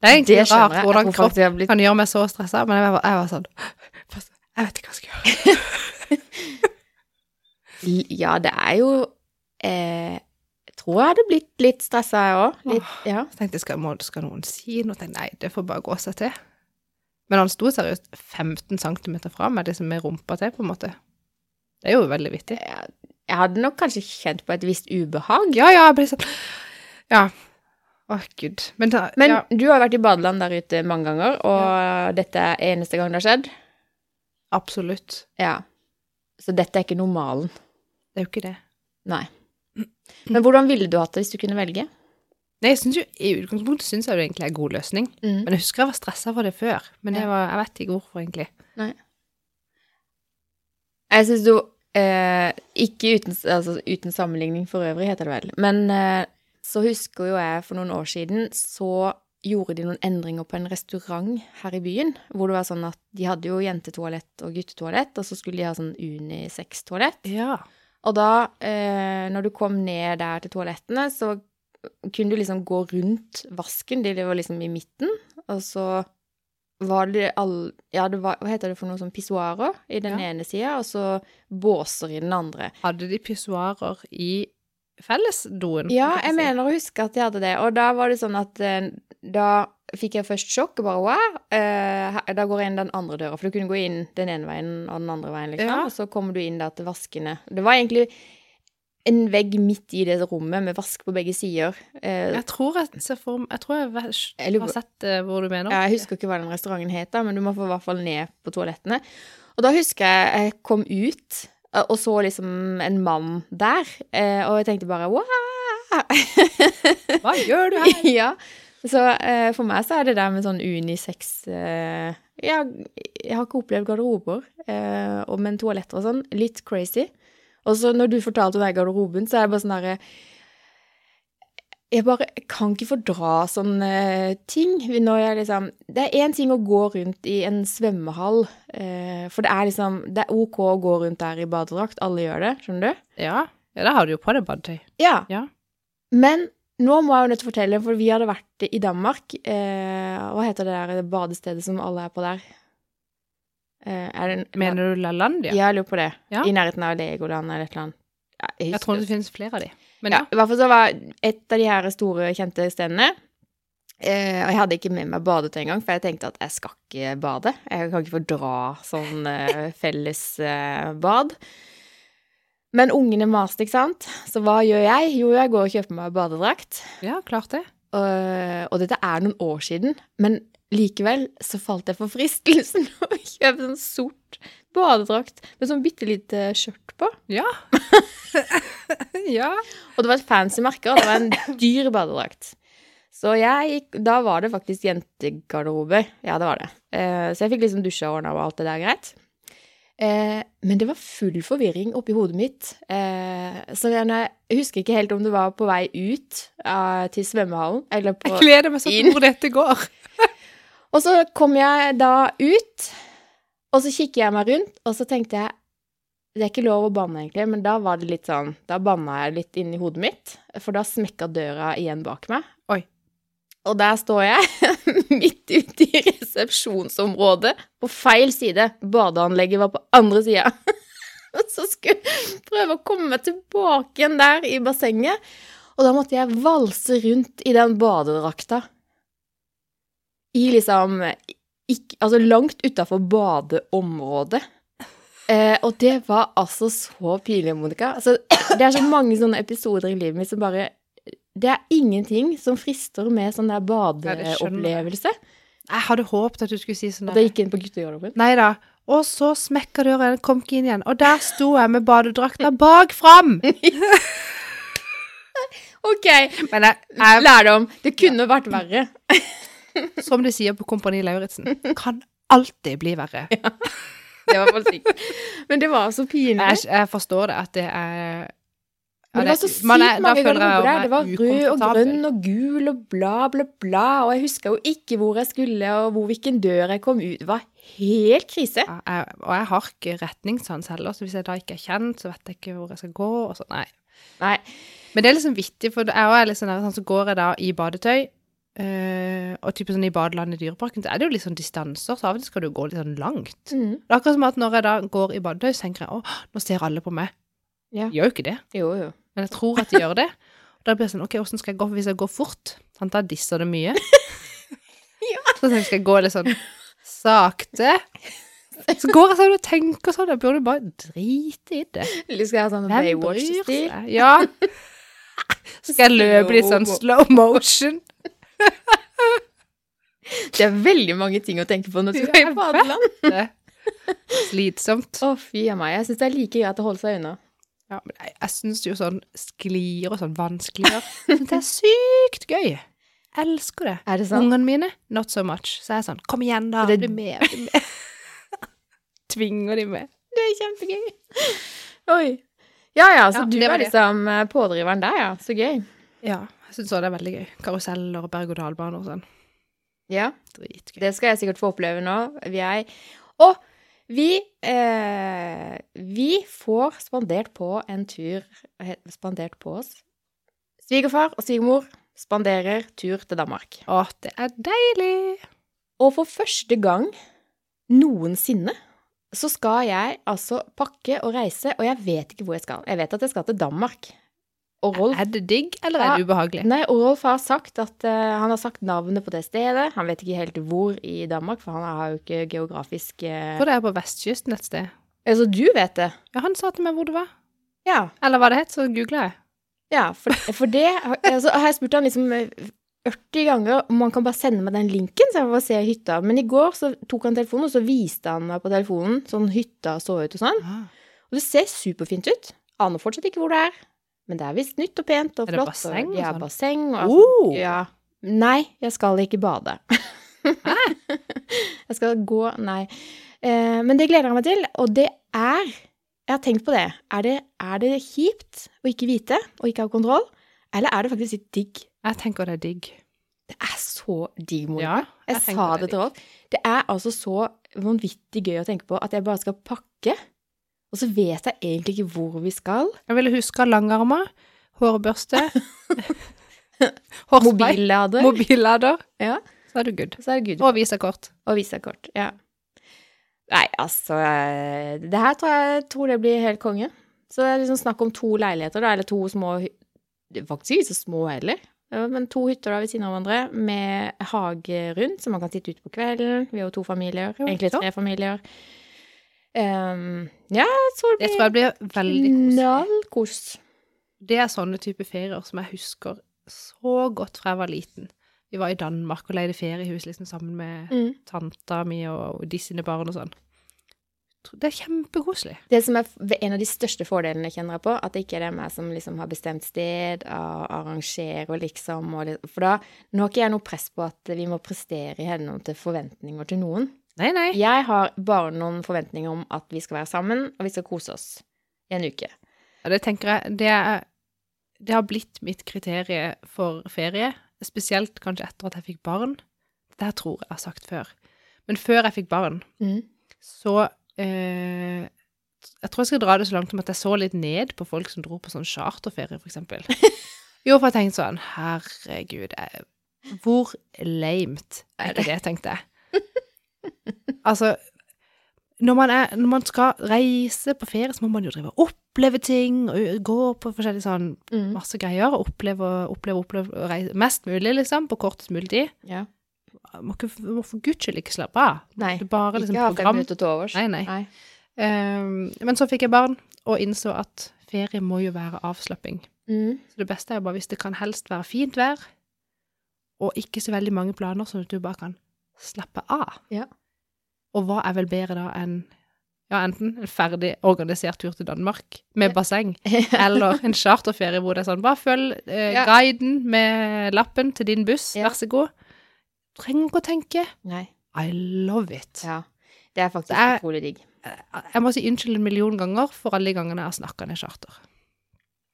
Det er egentlig Det skjønner rart jeg. hvordan Jeg kropp har blitt kan gjøre meg så stressa, men jeg var, jeg var sånn Jeg vet ikke hva jeg skal gjøre. Ja, det er jo eh, Jeg tror jeg hadde blitt litt stressa, jeg òg. Litt, ja. Så tenkte jeg, skal, må, skal noen si noe? Tenkte, nei, det får bare gå seg til. Men han sto seriøst 15 cm fra meg, liksom med rumpa til, på en måte. Det er jo veldig vittig. Jeg, jeg hadde nok kanskje kjent på et visst ubehag. Ja, ja, jeg ble sånn Ja. Å, gud. Men, da, Men ja, du har vært i badeland der ute mange ganger, og dette er eneste gang det har skjedd? absolutt. Ja. Så dette er ikke normalen. Det er jo ikke det. Nei. Men hvordan ville du hatt det hvis du kunne velge? Nei, jeg synes jo, I utgangspunktet syns jeg det egentlig er en god løsning. Mm. Men jeg husker jeg var stressa for det før. Men jeg, var, jeg vet ikke hvorfor, egentlig. Jeg syns jo eh, Ikke uten, altså, uten sammenligning for øvrig, heter det vel. Men eh, så husker jo jeg for noen år siden så gjorde de noen endringer på en restaurant her i byen. Hvor det var sånn at de hadde jo jentetoalett og guttetoalett, og så skulle de ha sånn unisex-toalett. Ja. Og da, eh, når du kom ned der til toalettene, så kunne du liksom gå rundt vasken. De var liksom i midten, og så var det all... Ja, det var, hva heter det for noe sånn pissoarer i den Ja. ene sida, og så båser i den andre. Hadde de pissoarer i fellesdoen? Ja, jeg mener å huske at de hadde det. Og da var det sånn at eh, da fikk jeg først sjokk, og bare wow, eh, da går jeg inn den andre døra. For du kunne gå inn den ene veien og den andre veien, liksom. Ja. Og så kommer du inn der til vaskene. Det var egentlig en vegg midt i det rommet med vask på begge sider. Eh, Jeg tror jeg for Jeg tror jeg Jeg har sett eh, hvor du mener. jeg husker ikke hva den restauranten het, men du må få i hvert fall ned på toalettene. Og da husker jeg jeg kom ut eh, og så liksom en mann der, eh, og jeg tenkte bare wow! Hva gjør du her? ja. Så eh, for meg så er det der med sånn unisex eh, ja, Jeg har ikke opplevd garderober, eh, og, men toaletter og sånn, litt crazy. Og så når du fortalte om den garderoben, så er det bare sånn herre Jeg bare jeg kan ikke fordra sånne ting. Når jeg liksom Det er én ting å gå rundt i en svømmehall, eh, for det er liksom Det er OK å gå rundt der i badedrakt, alle gjør det, skjønner du? Ja. ja, da har du jo på deg badetøy. Ja. Ja. Men nå må jeg jo nødt til å fortelle, for vi hadde vært i Danmark. Eh, hva heter det der badestedet som alle er på der? Eh, en, Mener du LaLandia? Ja, jeg lurer på det. Ja. I nærheten av Legoland eller et eller annet. Ja, jeg Jeg tror det. finnes flere av de. Men ja. I hvert fall så var et av de her store, kjente stedene eh, Og jeg hadde ikke med meg badetøy engang, for jeg tenkte at jeg skal ikke bade. Jeg kan ikke fordra sånn eh, felles eh, bad. Men ungene maste, ikke sant? Så hva gjør jeg? Jo, jeg går og kjøper meg badedrakt. ja, klart det. Og, og dette er noen år siden, men likevel så falt jeg for fristelsen å kjøpe sånn sort badedrakt med sånn bitte lite skjørt på. Ja. ja. Og det var et fancy merke, og det var en dyr badedrakt. Så jeg gikk Da var det faktisk jentegarderobe. Ja, det var det. Eh, så jeg fikk liksom dusja og ordna og alt det der greit. Eh, men det var full forvirring oppi hodet mitt. Eh, så jeg, husker ikke helt om det var på vei ut til svømmehallen, eller på Jeg gleder meg sånn til hvor dette går. Og så kom jeg da ut, og så kikker jeg meg rundt, og så tenkte jeg Det er ikke lov å banne, egentlig, men da var det litt sånn Da banna jeg litt inni hodet mitt, for da smekka døra igjen bak meg. Oi. Og der står jeg, midt ute i resepsjonsområdet, på feil side. Badeanlegget var på andre sida. Og så skulle jeg prøve å komme meg tilbake igjen der i bassenget. Og da måtte jeg valse rundt i den badedrakta i liksom ikke, Altså langt utafor badeområdet. Eh, og det var altså så pinlig, Monica. Altså, det er så mange sånne episoder i livet mitt som bare Det er ingenting som frister med sånn der badeopplevelse. Jeg hadde håpet at du skulle si sånn At jeg gikk inn på guttegarderoben. Nei da. Og så smekka døra igjen, kom ikke inn igjen. Og der sto jeg med badedrakta bak fram! OK, Men jeg, jeg, lærdom. Det kunne vært verre. som de sier på Kompani Lauritzen, kan alltid bli verre. Det var sikkert. Men det var så pinlig. Jeg, jeg forstår det, at det er Men det var så sykt mange ganger. der. Det var rød og grønn og gul og bla, bla, bla. Og jeg huska jo ikke hvor jeg skulle, og hvor hvilken dør jeg kom ut. Det var helt krise. Ja, jeg, og jeg har ikke retningssans heller, så hvis jeg da ikke er kjent, så vet jeg ikke hvor jeg skal gå. og så, nei. Nei. Men det er liksom vittig, for jeg er litt sånn, sånn så går jeg da i badetøy, eh, og type sånn i badelandet i Dyreparken, så er det jo litt sånn distanser, så av og til skal du gå litt sånn langt. Mm. Det er akkurat som at når jeg da går i badetøy, så tenker jeg, å, nå ser alle på meg. Ja. De gjør jo ikke det, Jo, jo. men jeg tror at de gjør det. Og da blir jeg sånn, ok, hvordan skal jeg gå, hvis jeg går fort? Sant, da disser det mye. Så tenker jeg, skal jeg gå litt sånn sakte? Så går jeg sånn og tenker sånn, jeg burde bare drite i det. Eller skal jeg ha sånn Baywatch-stil? Ja. Så skal jeg løpe litt sånn slow motion. Det er veldig mange ting å tenke på når du skal i badeland. Er Slitsomt. Å, fy a meg. Jeg syns det er like greit å holde seg unna. Ja, men jeg, jeg syns jo sånn sklier og sånn vanskeligere Det er sykt gøy. Jeg elsker det. Er det sant? Ungene mine, not so much. Så er jeg sånn, kom igjen da, Det- bli med, bli med. Tvinger de med. Det er kjempegøy. Oi. Ja ja, så Ja, du er liksom eh, pådriveren der, ja. Så gøy. Ja, syns òg det er veldig gøy. Karuseller og berg-og-dal-baner og sånn. Ja. Dritgøy. Det skal jeg sikkert få oppleve nå. Vi er Og vi eh, Vi får spandert på en tur Spandert på oss. Svigerfar og svigermor spanderer tur til Danmark. Å, det er deilig! Og for første gang noensinne så skal jeg altså pakke og reise, og jeg vet ikke hvor jeg skal. Jeg vet at jeg skal til Danmark. Og Rolf Er det digg, eller er det ubehagelig? Nei, og Rolf har sagt at uh, han har sagt navnet på det stedet. Han vet ikke helt hvor i Danmark, for han har jo ikke geografisk uh... For det er på vestkysten et sted. Altså, du vet det? Ja, han sa til meg hvor det var. Ja. Eller hva det het, så googla jeg. ja for, for det altså, har jeg spurt han liksom eh, 40 ganger om han kan bare sende meg den linken, så jeg får se hytta. Men i går så tok han telefonen, og så viste han meg på telefonen sånn hytta så ut og sånn. Og det ser superfint ut. Aner fortsatt ikke hvor det er. Men det er visst nytt og pent og flott. Er det flott. basseng og ja, sånn? basseng og Oh! Ja. Nei, jeg skal ikke bade. jeg skal gå Nei. Eh, men det gleder jeg meg til, og det er Jeg har tenkt på det. Er det, er det kjipt å ikke vite og ikke ha kontroll, eller er det faktisk litt digg? Jeg tenker det er digg. Det er så digg, Monica. Ja, jeg jeg sa det det til Rolf. Det er altså så vanvittig gøy å tenke på at jeg bare skal pakke, og så vet jeg egentlig ikke hvor vi skal. Jeg ville huske langarmer, hårbørste, Mobillader. mobillader. Ja. Så er du good. Så er good. Og visakort. Og visakort. Ja. Nei, altså eh, Det her tror jeg tror det blir helt konge. Så det er liksom snakk om to leiligheter, da, eller to små det er Faktisk ikke så små heller. Men to hytter da ved siden av hverandre med hage rundt, så man kan sitte ute på kvelden. Vi er jo to familier. Egentlig tre familier. Ehm, ja, jeg tror Det det tror jeg blir blir veldig knallkos. Det er sånne type ferier som jeg husker så godt fra jeg var liten. Vi var i Danmark og leide feriehus liksom sammen med Mm. tanta mi og de sine barn og sånn. Det er kjempekoselig. Det som er en av de største fordelene kjenner jeg på, at det ikke er det meg som liksom har bestemt sted, og arrangerer liksom, og for da, nå har ikke jeg noe press på at vi må prestere i henhold til forventninger til noen. Nei, nei. Jeg har bare noen forventninger om at vi skal være sammen, og vi skal kose oss i en uke. Ja, det tenker jeg det, er, det har blitt mitt kriterie for ferie. Spesielt kanskje etter at jeg fikk barn. Det her tror jeg jeg har sagt før. Men før jeg fikk barn, Mm. så eh, Jeg tror jeg skal dra det så langt som at jeg så litt ned på folk som dro på sånn charterferie, for eksempel. Jo, for jeg tenkte sånn Herregud, jeg, hvor lamet er ikke det, tenkte jeg. Altså når man, er, når man skal reise på ferie, så må man jo drive og oppleve ting, og gå på forskjellige sånn Mm. masse greier, og oppleve, oppleve, oppleve, og reise mest mulig, liksom, på kortest mulig tid. Ja. Må, ikke, må for guds skyld ikke slappe av. Nei, Det bare liksom ikke ha fem program. minutter til overs. Nei, nei. Ehm, men så fikk jeg barn, og innså at ferie må jo være avslapping. Mm. Så det beste er jo bare hvis det kan helst være fint vær, og ikke så veldig mange planer, sånn at du bare kan slappe av. Ja. Og hva er vel bedre da enn ja, enten en ferdig organisert tur til Danmark med basseng, eller en charterferie hvor det er sånn, bare følg eh, Ja. guiden med lappen til din buss, Ja. vær så god. Trenger ikke å tenke. Nei. I love it. Ja. Det er faktisk Det er- utrolig digg. Jeg må si unnskyld en million ganger for alle de gangene jeg har snakka ned charter.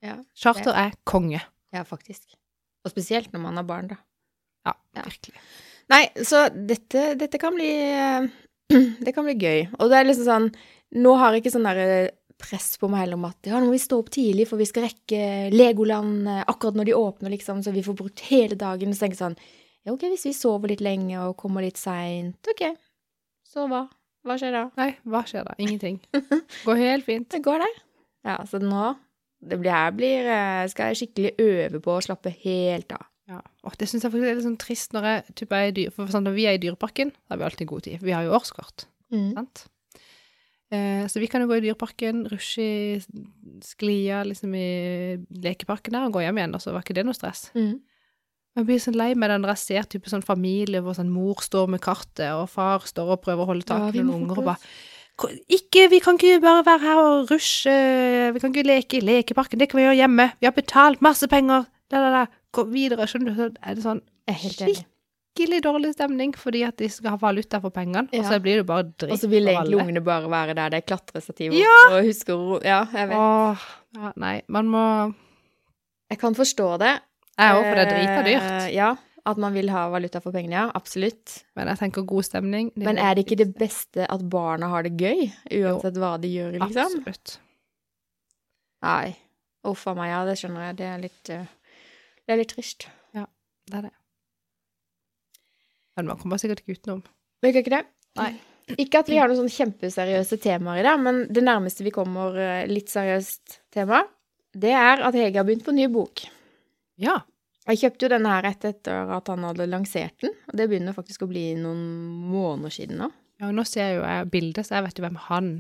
Ja, Charter er konge. ja, faktisk. Og spesielt når man har barn, da. Ja, Ja. virkelig. Nei, så dette, dette kan bli eh, Det kan bli gøy. Og det er liksom sånn Nå har jeg ikke sånn derre press på meg heller om at ja, nå må vi stå opp tidlig, for vi skal rekke Legoland eh, akkurat når de åpner, liksom, så vi får brukt hele dagen. Så tenker jeg sånn Ja, OK, hvis vi sover litt lenge og kommer litt seint, OK. Så hva? Hva skjer da? Nei, hva skjer da? Ingenting. Går helt fint. Det går, det. Ja, så nå det blir, her blir, eh, skal jeg skikkelig øve på å slappe helt av. Ja. Og det syns jeg faktisk er litt sånn trist når jeg typ er i dyr... For sånn, når vi er i Dyreparken, da har vi alltid god tid. For vi har jo årskort, Mm. sant? Eh, så vi kan jo gå i Dyreparken, rushe i sklia liksom i lekeparken der, og gå hjem igjen, og så var ikke det noe stress. Mm. Jeg blir sånn lei meg den jeg ser type sånn familie hvor sånn mor står med kartet, og far står og prøver å holde tak Ja, i vi noen unger, og bare Ikke, vi kan ikke bare være her og rushe, vi kan ikke leke i lekeparken, det kan vi gjøre hjemme, vi har betalt masse penger, da, da, da, videre, skjønner du, så er det sånn skikkelig dårlig stemning fordi at de skal ha valuta for pengene, og så blir det bare dritt Og så vil for egentlig ungene bare være der det er klatrestativ Ja! og husker. Ja, jeg vet. Åh, ja, nei, man må Jeg kan forstå det. Jeg òg, for det er drita dyrt. Uh, Ja, at man vil ha valuta for pengene, ja. Absolutt. Men jeg tenker god stemning. Men er det ikke det beste at barna har det gøy, uansett hva de gjør, liksom? Absolutt. Nei. Uff a meg, ja, det skjønner jeg. Det er litt eh, Det er litt trist. Ja, Det er det. Men man kommer sikkert ikke utenom. Men ikke det? Nei. Ikke at vi har noen sånn kjempeseriøse temaer i det, men det nærmeste vi kommer eh, litt seriøst tema, det er at Hege har begynt på ny bok. Ja. Jeg kjøpte jo denne her rett etter at han hadde lansert den, og det begynner faktisk å bli noen måneder siden nå. ja, og nå ser jeg jo jeg bildet, så jeg vet jo hvem han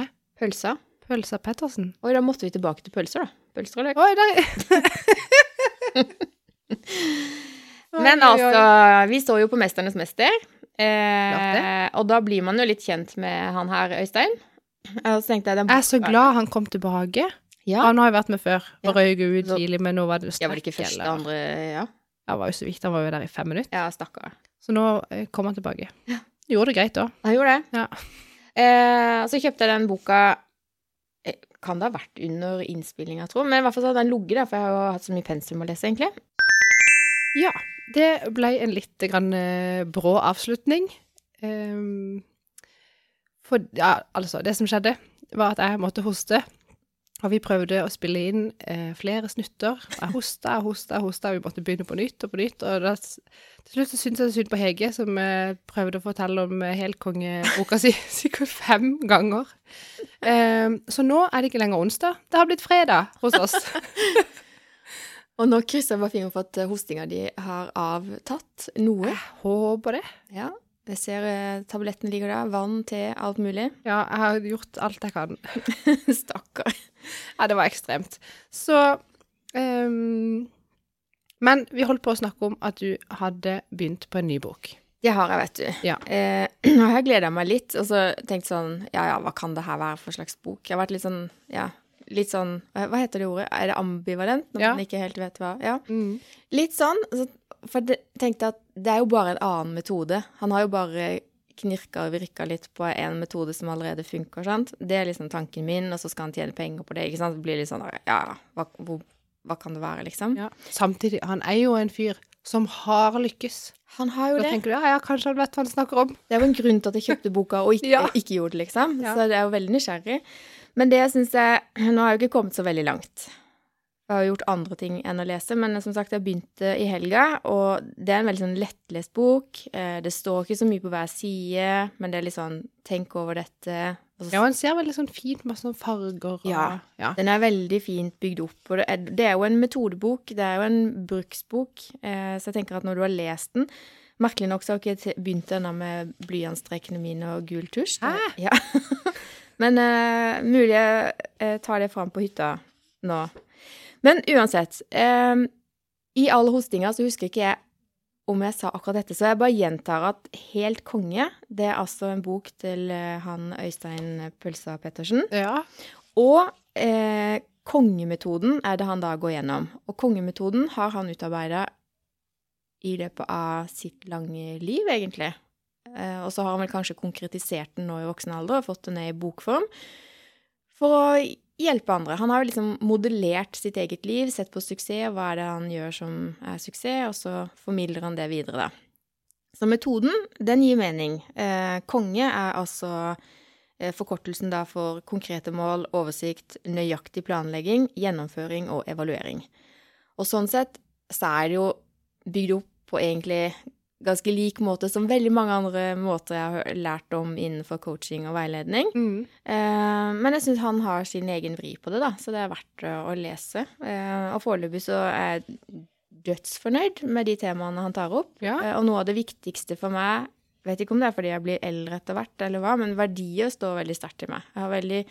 er. Pølsa. Pølsa Pettersen. Oi, da måtte vi tilbake til pølser, da. Pølser og løk. Oi, der Men altså, vi så jo på Mesternes mester, eh, og da blir man jo litt kjent med han her, Øystein. Jeg, jeg Jeg er så glad han kom tilbake. Ja, Han har jo vært med før Ja. og røyk ut tidlig, men nå var det jeg var det ikke første, eller- andre Ja, Han var jo så vidt, han var jo der i fem minutter. ja stakkar. Så nå eh, kom han tilbake. Gjorde det greit da. Han gjorde det. Ja. Eh, så kjøpte jeg den boka Kan det ha vært under innspillinga, tror. Men i hvert fall så hadde den ligget der, for jeg har jo hatt så mye pensum å lese, egentlig. Ja, det ble en litt grann eh, brå avslutning. Um, for, ja, altså, det som skjedde, var at jeg måtte hoste. Og vi prøvde å spille inn eh, flere snutter. Jeg hosta og hosta og hosta, vi måtte begynne på nytt og på nytt. Og da, til slutt så syntes jeg synd på Hege, som eh, prøvde å fortelle om eh, Helkongeboka si sikkert fem ganger. Ehm, så nå er det ikke lenger onsdag. Det har blitt fredag hos oss. Og nå krysser jeg bare fingeren for at eh, hostinga di har avtatt noe. Jeg håper det. Ja, jeg ser eh, tabletten ligger der. Vann, te, alt mulig. Ja, jeg har gjort alt jeg kan. Stakkar. Ja, det var ekstremt. Så um, Men vi holdt på å snakke om at du hadde begynt på en ny bok. Det har jeg, vet du. Ja. Eh, og jeg gleda meg litt, og så tenkte sånn Ja, ja, hva kan det her være for slags bok? Jeg har vært litt sånn Ja, litt sånn Hva hva heter det ordet? Er det ambivalent? Når Ja. man ikke helt vet hva Ja. Litt sånn. Så, for jeg tenkte at det er jo bare en annen metode. Han har jo bare knirka og virka litt på en metode som allerede funker, sant. Det er liksom tanken min, og så skal han tjene penger på det, ikke sant. Det blir litt sånn ja, hva, hvor, hva kan det være, liksom? Ja. Samtidig, han er jo en fyr som har lykkes. Han har jo Da det. tenker du ja, ja, kanskje han vet hva han snakker om. Det er jo en grunn til at jeg kjøpte boka og ikke, Ja. ikke gjorde det, liksom. Så det er jo veldig nysgjerrig. Men det syns jeg Nå har jeg jo ikke kommet så veldig langt. Jeg har gjort andre ting enn å lese, men som sagt, jeg begynte i helga, og det er en veldig sånn lettlest bok. Eh, Det står ikke så mye på hver side, men det er litt sånn tenk over dette. Så Ja, og den ser veldig sånn fint med sånne farger og Ja. ja. Den er veldig fint bygd opp, og det er, det er jo en metodebok, det er jo en bruksbok, eh, så jeg tenker at når du har lest den Merkelig nok så har jeg ikke begynt ennå med blyantstrekene mine og gul tusj. Hæ? Ja. Men eh, mulig jeg eh, tar det fram på hytta nå. Men uansett, eh, i all hostinga så husker ikke jeg om jeg sa akkurat dette, så jeg bare gjentar at Helt konge, det er altså en bok til eh, han Øystein Pølsa Pettersen. ja. Og eh, kongemetoden er det han da går gjennom. Og kongemetoden har han utarbeida i løpet av sitt lange liv, egentlig. Eh, og så har han vel kanskje konkretisert den nå i voksen alder og fått den ned i bokform. For å hjelpe andre. Han har jo liksom modellert sitt eget liv, sett på suksess, hva er det han gjør som er suksess, og så formidler han det videre, da. Så metoden, den gir mening. Eh, konge er altså eh, forkortelsen da for konkrete mål, oversikt, nøyaktig planlegging, gjennomføring og evaluering. Og sånn sett så er det jo bygd opp på egentlig ganske lik måte som veldig mange andre måter jeg har lært om innenfor coaching og veiledning. Mm. Eh, men jeg syns han har sin egen vri på det, da, så det er verdt eh, å lese. Eh, og foreløpig så er jeg dødsfornøyd med de temaene han tar opp. Ja. Eh, og noe av det viktigste for meg, vet ikke om det er fordi jeg blir eldre etter hvert, eller hva, men verdier står veldig sterkt i meg. Jeg har veldig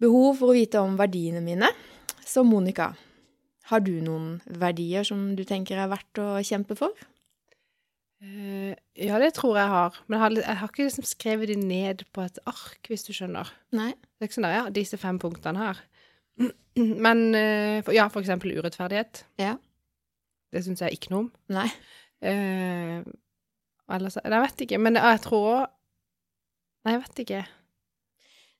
behov for å vite om verdiene mine. Så Monica, har du noen verdier som du tenker er verdt å kjempe for? Eh, ja, det tror jeg har. Men jeg har, jeg har ikke liksom skrevet de ned på et ark, hvis du skjønner. Nei. Det er ikke sånn der, ja, disse fem punktene her. Men eh, ja, for eksempel urettferdighet. Ja. Det syns jeg ikke noe om. Nei. Eh, ellers Jeg vet ikke, men jeg tror Nei, jeg vet ikke.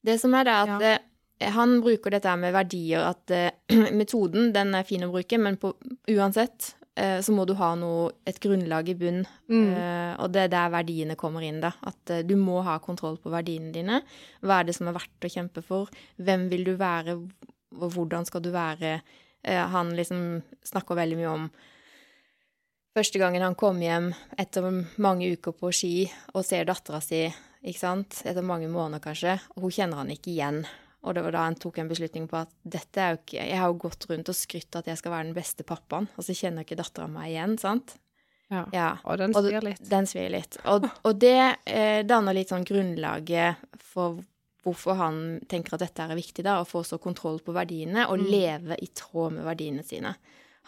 Det som er det er at Ja. eh, han bruker dette med verdier, at metoden den er fin å bruke, men på, uansett så må du ha noe, et grunnlag i bunn. Mm. Uh, og det er der verdiene kommer inn, da. At uh, du må ha kontroll på verdiene dine. Hva er det som er verdt å kjempe for? Hvem vil du være, og hvordan skal du være? Uh, han liksom snakker veldig mye om første gangen han kom hjem etter mange uker på ski og ser dattera si, ikke sant, etter mange måneder kanskje, og hun kjenner han ikke igjen. Og det var da han tok en beslutning på at dette er jo ikke Jeg har jo gått rundt og skrytt at jeg skal være den beste pappaen, og så kjenner ikke dattera meg igjen, sant? Ja. Ja. Og den svir litt. Den svir litt. Og, og det eh, danner litt sånn grunnlaget for hvorfor han tenker at dette er viktig, da, å få så kontroll på verdiene og Mm. leve i tråd med verdiene sine.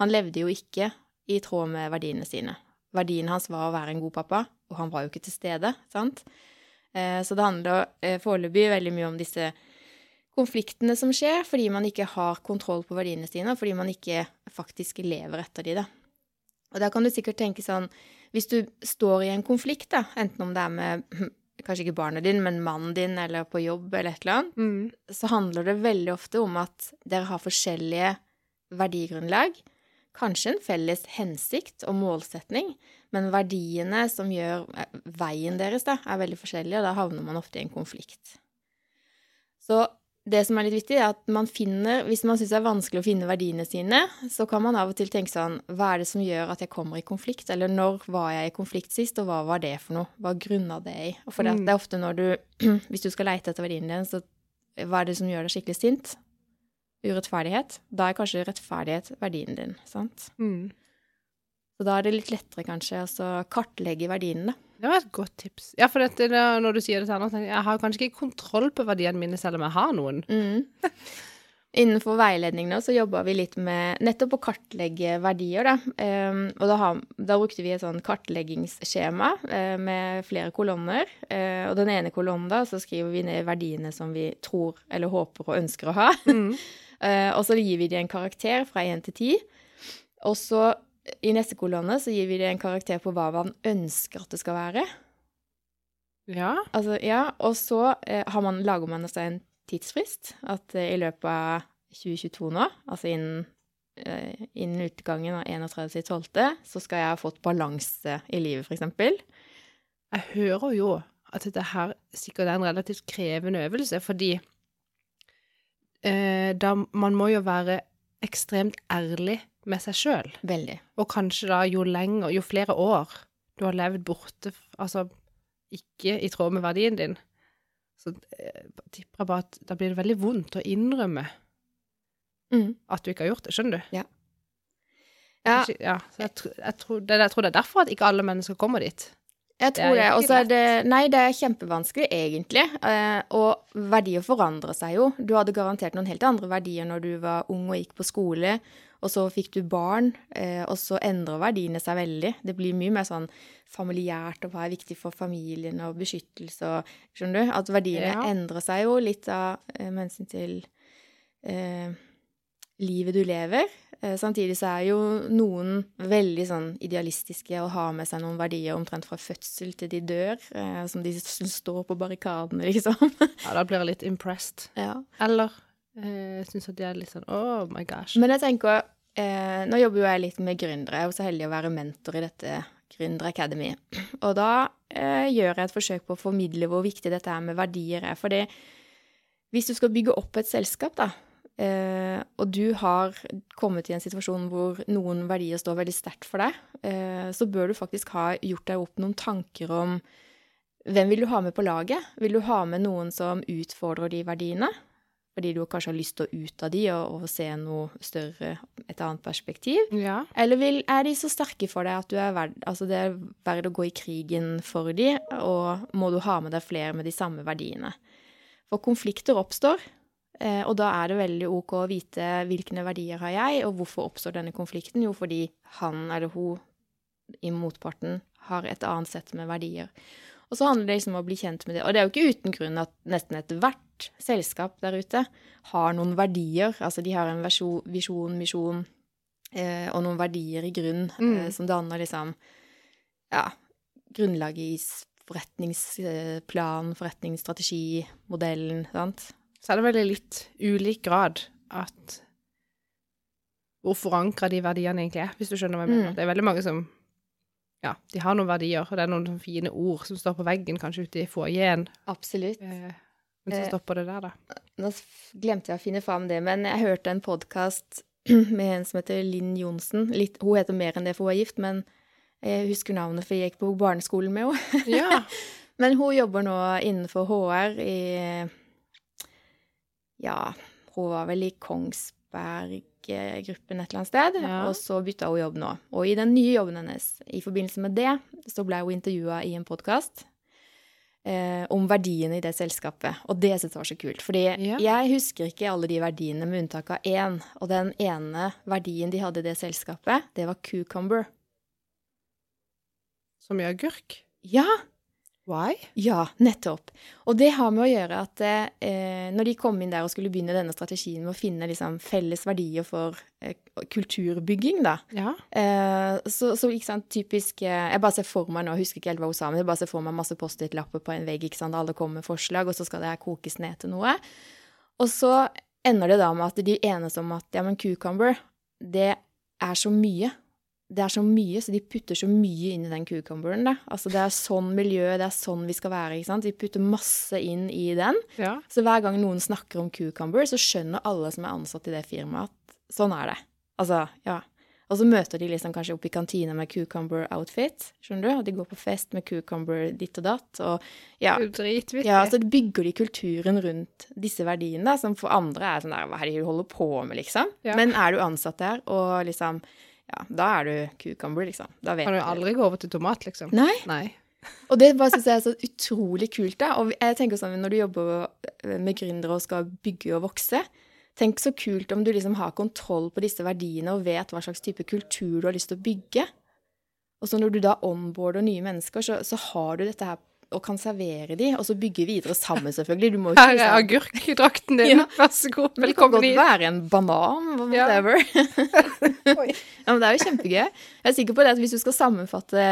Han levde jo ikke i tråd med verdiene sine. Verdien hans var å være en god pappa, og han var jo ikke til stede, sant? Eh, så det handler eh, foreløpig veldig mye om disse konfliktene som skjer fordi man ikke har kontroll på verdiene sine, og fordi man ikke faktisk lever etter de, da. Og da kan du sikkert tenke sånn Hvis du står i en konflikt, da, enten om det er med kanskje ikke barnet din, men mannen din, eller på jobb, eller et eller annet, Mm. så handler det veldig ofte om at dere har forskjellige verdigrunnlag. Kanskje en felles hensikt og målsetning, men verdiene som gjør eh, veien deres, da, er veldig forskjellige, og da havner man ofte i en konflikt. Så det som er litt viktig, er at man finner Hvis man syns det er vanskelig å finne verdiene sine, så kan man av og til tenke sånn Hva er det som gjør at jeg kommer i konflikt? Eller når var jeg i konflikt sist, og hva var det for noe? Hva grunna det i? For det, Mm. det er ofte når du Hvis du skal leite etter verdiene dine, så hva er det som gjør deg skikkelig sint? Urettferdighet. Da er kanskje rettferdighet verdien din, sant? Mm. Så da er det litt lettere kanskje å altså, kartlegge verdiene, da. Det var et godt tips. Ja, for dette, når du sier det sånn, tenker jeg jeg har kanskje ikke kontroll på verdiene mine, selv om jeg har noen. Mm. Innenfor veiledning nå, så jobba vi litt med nettopp å kartlegge verdier, da. Um, og da, har, da brukte vi et sånn kartleggingsskjema uh, med flere kolonner. Uh, og den ene kolonnen da, så skriver vi ned verdiene som vi tror eller håper og ønsker å ha. Mm. uh, og så gir vi dem en karakter fra 1 til 10. Og så i neste kolonne så gir vi det en karakter på hva man ønsker at det skal være. Ja. Altså, ja, og så eh, har man, lager man seg en tidsfrist. At eh, i løpet av 2022 nå, altså innen, eh, innen utgangen av 31.12., så skal jeg ha fått balanse i livet, eksempel. Jeg hører jo at dette her sikkert er en relativt krevende øvelse, fordi eh, da man må jo være ekstremt ærlig med seg sjøl. Veldig. Og kanskje da jo lenger, jo flere år du har levd borte, altså ikke i tråd med verdien din, så eh, tipper jeg bare at da blir det veldig vondt å innrømme Mm. at du ikke har gjort det. Skjønner du? Ja. Ja. ja så jeg, jeg, tror, jeg tror det er derfor at ikke alle mennesker kommer dit. Jeg tror det. Og så er det Nei, det er kjempevanskelig, egentlig. Eh, og verdier forandrer seg jo. Du hadde garantert noen helt andre verdier når du var ung og gikk på skole, og så fikk du barn, eh, og så endrer verdiene seg veldig. Det blir mye mer sånn familiært og hva er viktig for familien og beskyttelse og Skjønner du? At verdiene Ja. endrer seg jo litt av eh, med hensyn til eh, livet du lever. Eh, Samtidig så er jo noen veldig sånn idealistiske og har med seg noen verdier omtrent fra fødsel til de dør, eh, som de står på barrikadene, liksom. Ja, da blir jeg litt impressed. Ja. Eller Jeg syns at de er litt sånn oh my gosh. Men jeg tenker eh, Nå jobber jo jeg litt med gründere. Jeg er jo så heldig å være mentor i dette Gründer Academy. Og da eh, gjør jeg et forsøk på å formidle hvor viktig dette her med verdier er. fordi hvis du skal bygge opp et selskap, da, eh, og du har kommet i en situasjon hvor noen verdier står veldig sterkt for deg, eh, så bør du faktisk ha gjort deg opp noen tanker om hvem vil du ha med på laget? Vil du ha med noen som utfordrer de verdiene? fordi du kanskje har lyst til å ut av de og, og se noe større, et annet perspektiv? Ja. Eller vil, er de så sterke for deg at du er verd, altså det er verdt å gå i krigen for de, og må du ha med deg flere med de samme verdiene? For konflikter oppstår, og da er det veldig ok å vite hvilke verdier har jeg, og hvorfor oppstår denne konflikten? Jo, fordi han eller hun i motparten har et annet sett med verdier. Og så handler det liksom om å bli kjent med det. Og det er jo ikke uten grunn at nesten ethvert selskap der ute har noen verdier. Altså de har en visjon, misjon eh, og noen verdier i grunn mm. eh, som danner liksom ja, grunnlaget i forretningsplan, forretningsstrategi, modellen, sant. Så er det vel i litt ulik grad at hvor forankra de verdiene egentlig er, hvis du skjønner hva jeg mener. Mm. Det er veldig mange som ja, de har noen verdier, og det er noen fine ord som står på veggen, kanskje ute i foajeen. Absolutt. Eh, men så stopper det der, da. Nå glemte jeg å finne fram det, men jeg hørte en podkast med en som heter Linn Johnsen. Litt, hun heter mer enn det, for hun er gift, men jeg husker navnet, for jeg gikk på barneskolen med henne. Ja. men hun jobber nå innenfor HR i Ja, hun var vel i Kongsberg gruppen et eller annet sted, ja. og så bytta hun jobb nå. Og i den nye jobben hennes, i forbindelse med det, så ble hun intervjua i en podkast eh, om verdiene i det selskapet. Og det syntes jeg var så kult. Fordi ja. jeg husker ikke alle de verdiene, med unntak av én. Og den ene verdien de hadde i det selskapet, det var cucumber. Som i agurk? Ja! Why? Ja, nettopp. Og det har med å gjøre at eh, når de kom inn der og skulle begynne denne strategien med å finne liksom, felles verdier for eh, kulturbygging, da, ja. eh, så, så ikke sant, typisk eh, Jeg bare ser for meg nå, jeg husker ikke helt hva hun sa, men jeg bare ser for meg masse Post-It-lapper på en vegg, ikke sant, alle kommer med forslag, og så skal det her kokes ned til noe. Og så ender det da med at de enes om at ja, men cucumber, det er så mye det er så mye, så de putter så mye inn i den cucumberen. Da. Altså, det er sånn miljø, det er sånn vi skal være. ikke sant? De putter masse inn i den. Ja. Så hver gang noen snakker om cucumber, så skjønner alle som er ansatt i det firmaet, at sånn er det. Altså, ja. Og så møter de liksom kanskje opp i kantina med cucumber outfit. skjønner du? Og de går på fest med cucumber ditt og datt. og ja. Ja, så bygger de kulturen rundt disse verdiene, da, som for andre er sånn der Hva er det de holder på med, liksom? Ja. Men er du ansatt der og liksom ja, da er du cucumber, liksom. Da vet kan du aldri gå over til tomat, liksom. Nei. Nei. Og det bare synes jeg er så utrolig kult, da. Og jeg tenker sånn, når du jobber med gründere og skal bygge og vokse, tenk så kult om du liksom har kontroll på disse verdiene og vet hva slags type kultur du har lyst til å bygge. Og så når du da onboarder nye mennesker, så, så har du dette her og kan servere de, og så bygge videre sammen, selvfølgelig. Du må Her er agurkdrakten din, ja. vær så god, velkommen hit. Det kan godt være en banan, whatever. Ja. men det er jo kjempegøy. Jeg er sikker på det at hvis du skal sammenfatte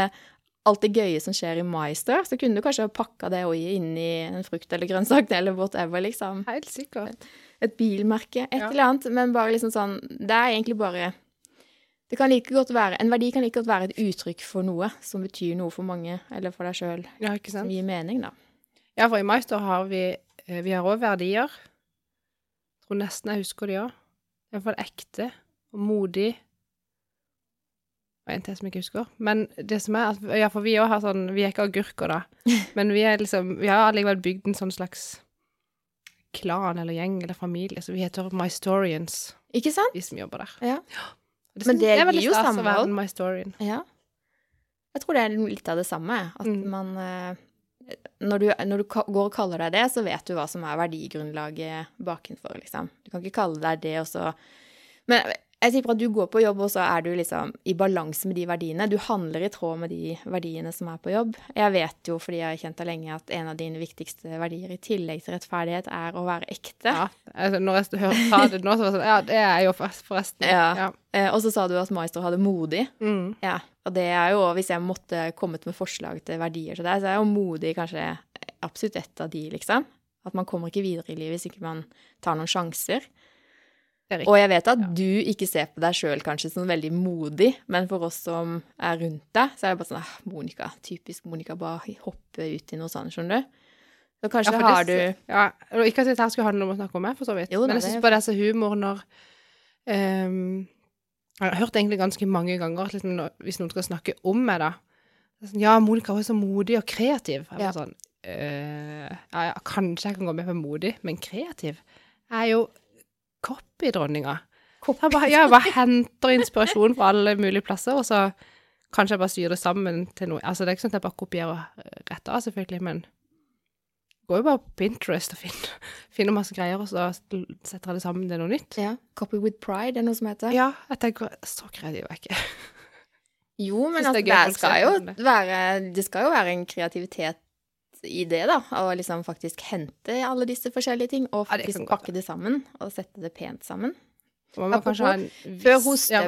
alt det gøye som skjer i Meister, så kunne du kanskje pakka det inn i en frukt eller grønnsak eller whatever, liksom. Helt sikkert. Et bilmerke, et ja. eller annet. Men bare liksom sånn Det er egentlig bare det kan like godt være, En verdi kan like godt være et uttrykk for noe som betyr noe for mange, eller for deg sjøl. Ja, som gir mening, da. Ja, for i Meister har vi eh, Vi har òg verdier. Jeg tror nesten jeg husker de òg. Iallfall ekte og modig. Og en til som jeg ikke husker. Men det som er at Ja, for vi òg har sånn Vi er ikke agurker, da. Men vi er liksom Vi har allikevel bygd en sånn slags klan eller gjeng eller familie, så vi heter Mystorians. Ikke sant? Vi som jobber der. Ja. Det Men det gir jo samhold. Ja. Jeg tror det er litt av det samme. At mm. man eh, når du, når du, går og kaller deg det, så vet du hva som er verdigrunnlaget bakenfor, liksom. Du kan ikke kalle deg det, og så Men jeg tipper at du går på jobb, og så er du liksom i balanse med de verdiene. Du handler i tråd med de verdiene som er på jobb. Jeg vet jo, fordi jeg har kjent deg lenge, at en av dine viktigste verdier i tillegg til rettferdighet er å være ekte. Ja, altså når jeg hørte det nå, så var det sånn Ja, det er jeg jo forresten. Ja. ja. Eh, og så sa du at Maestro hadde modig. Mm. Ja. Og det er jo, hvis jeg måtte kommet med forslag til verdier til deg, så er jo modig kanskje absolutt ett av de, liksom. At man kommer ikke videre i livet hvis ikke man tar noen sjanser. Og jeg vet at Ja. du ikke ser på deg sjøl kanskje som veldig modig, men for oss som er rundt deg, så er det bare sånn ah, Monica, typisk Monica, bare hoppe ut i noe sånt, skjønner du. Så kanskje Ja, har det- du Ja, og ikke at dette skulle handle om å snakke om meg, for så vidt. Jo Men jeg syns bare det er så humor når um, Jeg har hørt egentlig ganske mange ganger liksom, hvis noen skal snakke om meg, da sånn, Ja, Monica var så modig og kreativ. Jeg Ja. bare sånn «Øh, ja, ja, Kanskje jeg kan gå med på modig, men kreativ Jeg er jo copy-dronninga. Jeg bare, jeg henter inspirasjon fra alle mulige plasser, og så kanskje jeg bare styrer det sammen til noe. Altså, det er ikke sånn at jeg bare kopierer og retter av, selvfølgelig, men går jo bare på Pinterest og finner, finner masse greier, og så setter jeg det sammen til noe nytt. ja, Copy with pride, er noe som heter? Ja, jeg tenker så kreativ er jeg ikke. Jo, men altså, det skal jo være Det skal jo være en kreativitet i det, da. Å liksom faktisk hente alle disse forskjellige ting, og Ja, det faktisk pakke det sammen, og sette det pent sammen. Ha en Før viss- Ja?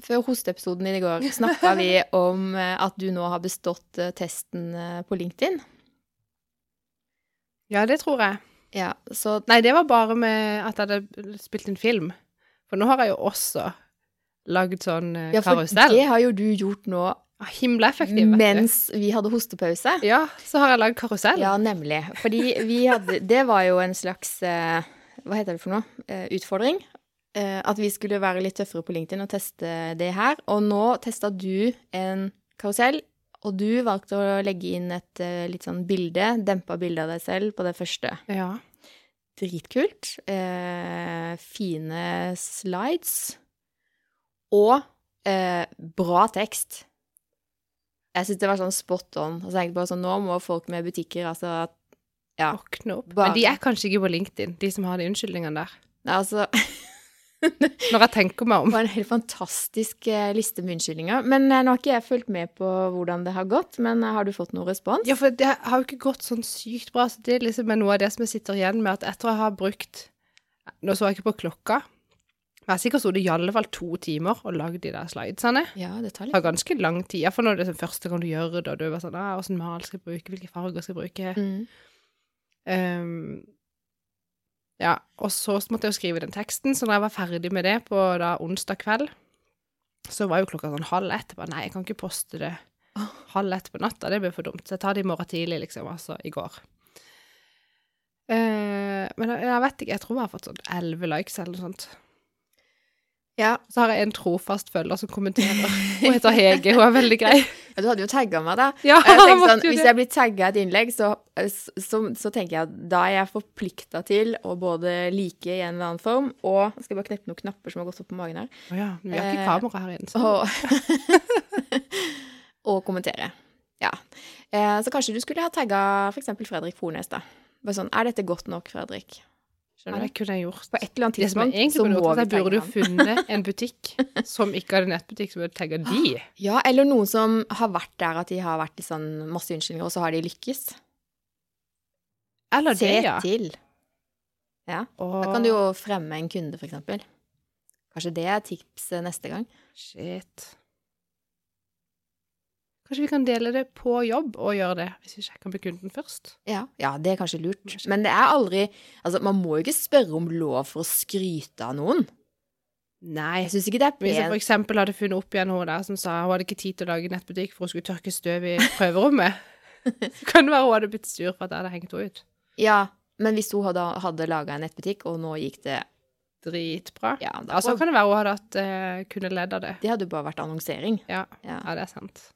Før hosteepisoden din i går snakka vi om eh, at du nå har bestått eh, testen eh, på LinkedIn. Ja, det tror jeg. Ja, så Nei, det var bare med at jeg hadde spilt en film. For nå har jeg jo også lagd sånn karusell. ja, for karusell. det har jo du gjort nå Himla effektiv, mens vi hadde hostepause. Ja, så har jeg lagd karusell. Ja, nemlig. Fordi vi hadde Det var jo en slags eh, Hva heter det for noe? Eh, utfordring. Eh, at vi skulle være litt tøffere på LinkedIn og teste det her. Og nå testa du en karusell, og du valgte å legge inn et litt sånn bilde, dempa bilde av deg selv, på det første. Ja. Dritkult. Eh, fine slides. Og eh, bra tekst. Jeg syns det var sånn spot on. Og så tenkte jeg bare sånn, nå må folk med butikker altså at Ja. Våkne opp. Bare- Men de er kanskje ikke på LinkedIn, de som har de unnskyldningene der. Nei, altså Når jeg tenker meg om. Det var en helt fantastisk eh, liste med unnskyldninger. Men eh, nå har ikke jeg fulgt med på hvordan det har gått. Men eh, har du fått noe respons? Ja, for det har jo ikke gått sånn sykt bra. Så det er liksom noe av det som jeg sitter igjen med, at etter å ha brukt Nå så jeg ikke på klokka. Jeg har sikkert sittet i alle fall to timer og lagd de der slidesene. Ja, det tar Det litt har ganske lang tid. Iallfall når det er sånn første gang du gjør det, og du er bare sånn ah, 'Åssen mal skal jeg bruke? Hvilke farger skal jeg bruke?' mm. Um, ja, og så måtte jeg jo skrive den teksten, så når jeg var ferdig med det på da onsdag kveld, så var jo klokka sånn halv ett. Jeg bare nei, jeg kan ikke poste det halv ett på natta, det blir for dumt. Så jeg tar det i morgen tidlig, liksom, altså i går. Uh, men jeg, jeg vet ikke, jeg tror jeg har fått sånn elleve likes eller noe sånt. Ja. Så har jeg en trofast følger som kommenterer. Hun heter Hege, hun er veldig grei. ja, du hadde jo tagga meg, da. Ja, jeg tenkte sånn, hvis jeg blir tagga et innlegg, så, så, så tenker jeg at da er jeg forplikta til å både like i en eller annen form, og jeg skal bare kneppe noen knapper som har gått opp på magen her, Å ja, vi har ikke Eh, kamera her inne. Så. og, og kommentere. Ja. Eh, så kanskje du skulle ha tagga f.eks. Fredrik Fornes, da. Bare sånn, er dette godt nok, Fredrik? Ja, det kunne jeg gjort. På et eller annet tidspunkt egentlig så må gjort, vi burde du funnet en butikk som ikke hadde nettbutikk, som burde tagge de. Ja, eller noen som har vært der at de har vært i sånn masse unnskyldninger, og så har de lykkes. Eller Se det, ja. til. Ja. Og... Da kan du jo fremme en kunde, for eksempel. Kanskje det er tips eh, neste gang. Shit. Kanskje vi kan dele det på jobb og gjøre det, hvis vi sjekker med kunden først? Ja, ja det er kanskje lurt. Men det er aldri Altså, man må jo ikke spørre om lov for å skryte av noen. Nei. Jeg syns ikke det er Hvis jeg for eksempel hadde funnet opp igjen hun der som sa hun hadde ikke tid til å lage nettbutikk for hun skulle tørke støv i prøverommet, så kan det være hun hadde blitt sur for at jeg hadde hengt henne ut. Ja, men hvis hun hadde, hadde laga en nettbutikk, og nå gikk det Dritbra. Ja, da Altså kan det være hun hadde hatt, uh, kunne ledd av det. Det hadde jo bare vært annonsering. Ja, Ja. ja det er sant.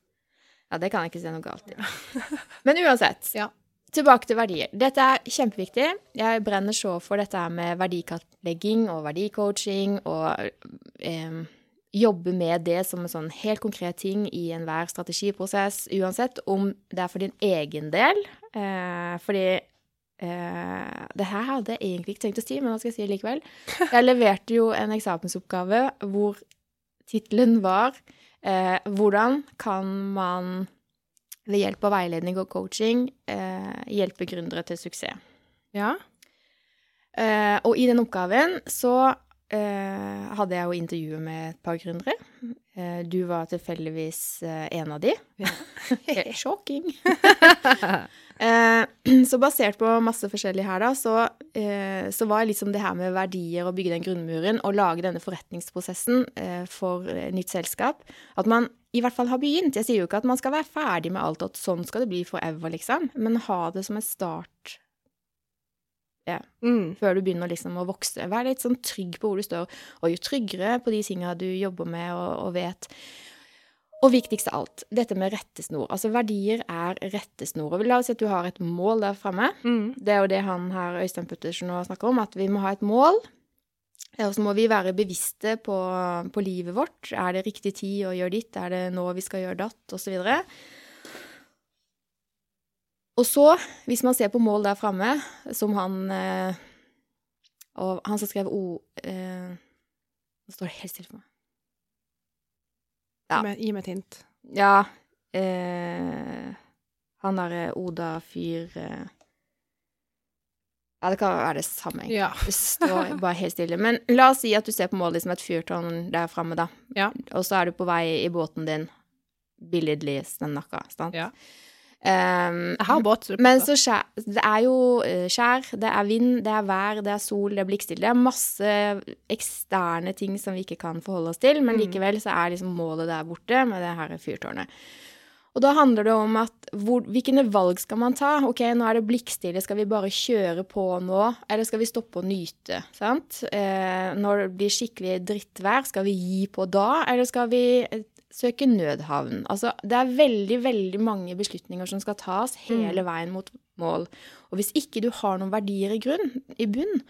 Ja, det kan jeg ikke se noe galt i. Men uansett. Ja. Tilbake til verdier. Dette er kjempeviktig. Jeg brenner så for dette med verdikartlegging og verdicoaching og eh, jobbe med det som en sånn helt konkret ting i enhver strategiprosess, uansett om det er for din egen del. Eh, fordi eh, det her hadde jeg egentlig ikke tenkt å si, men nå skal jeg si det likevel. Jeg leverte jo en eksamensoppgave hvor tittelen var eh, 'Hvordan kan man ved hjelp av veiledning og coaching eh, hjelpe gründere til suksess'. Ja. Eh, og i den oppgaven så eh, hadde jeg jo intervjuet med et par gründere. Eh, Du var tilfeldigvis eh, en av de. Ja. Shocking. Eh, Så basert på masse forskjellig her, da, så, eh, så var liksom det her med verdier og bygge den grunnmuren og lage denne forretningsprosessen eh, for nytt selskap At man i hvert fall har begynt. Jeg sier jo ikke at man skal være ferdig med alt, og at sånn skal det bli forever, liksom. Men ha det som en start Mm. før du begynner liksom å vokse. Vær litt sånn trygg på hvor du står, og jo tryggere på de tinga du jobber med og, og vet. Og viktigst av alt, dette med rettesnor. Altså verdier er rettesnor. Og la oss si at du har et mål der fremme. Mm. Det er jo det han her, Øystein Puttersen, nå snakker om, at vi må ha et mål. Og så må vi være bevisste på, på livet vårt. Er det riktig tid å gjøre ditt? Er det nå vi skal gjøre datt? Og så videre. Og så, hvis man ser på mål der framme, som han eh, Og han som skrev O... Eh, nå står det helt stille for meg. Ja. Gi, meg, et hint. Ja eh, Han derre Oda-fyr eh, Ja, det kan være det samme. Ja. Det står bare helt stille. Men la oss si at du ser på målet som et fyrtårn der framme, da. Ja. Og så er du på vei i båten din, billedlig snakka, sant? Ja. Um, Jeg har båt. men så skjær, det er jo eh, skjær, det er vind, det er vær, det er sol, det er blikkstille. Det er masse eksterne ting som vi ikke kan forholde oss til, men Mm. likevel så er liksom målet der borte med det her fyrtårnet. Og da handler det om at hvor, hvilke valg skal man ta? Ok, nå er det blikkstille, skal vi bare kjøre på nå, eller skal vi stoppe og nyte? Sant? Eh, når det blir skikkelig drittvær, skal vi gi på da, eller skal vi eh, søke nødhavn? Altså, det er veldig, veldig mange beslutninger som skal tas hele veien mot mål. Og hvis ikke du har noen verdier i, grunn, i bunn,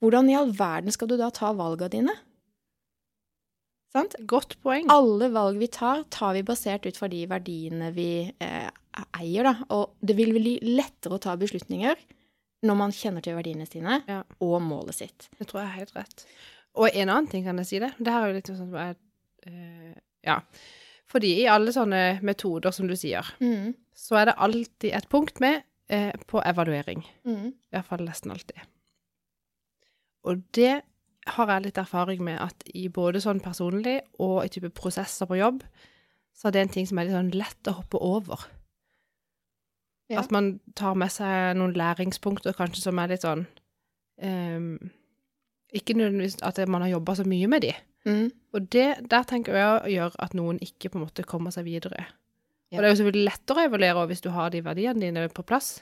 hvordan i all verden skal du da ta valgene dine? Sant? Godt poeng. Alle valg vi tar, tar vi basert ut fra de verdiene vi eh, eier, da. Og det vil bli lettere å ta beslutninger når man kjenner til verdiene sine Ja. og målet sitt. Det tror jeg er helt rett. Og en annen ting, kan jeg si det. Det her er jo litt sånn som jeg eh, Ja. Fordi i alle sånne metoder, som du sier, Mm. så er det alltid et punkt med eh, på evaluering. Mm. I hvert fall nesten alltid. Og det har jeg litt erfaring med at i både sånn personlig og i type prosesser på jobb, så er det en ting som er litt sånn lett å hoppe over. Ja. At man tar med seg noen læringspunkter kanskje som er litt sånn um, Ikke nødvendigvis at man har jobba så mye med de. Mm. Og det, der tenker jeg gjør at noen ikke på en måte kommer seg videre. Ja. Og det er jo selvfølgelig lettere å evaluere hvis du har de verdiene dine på plass.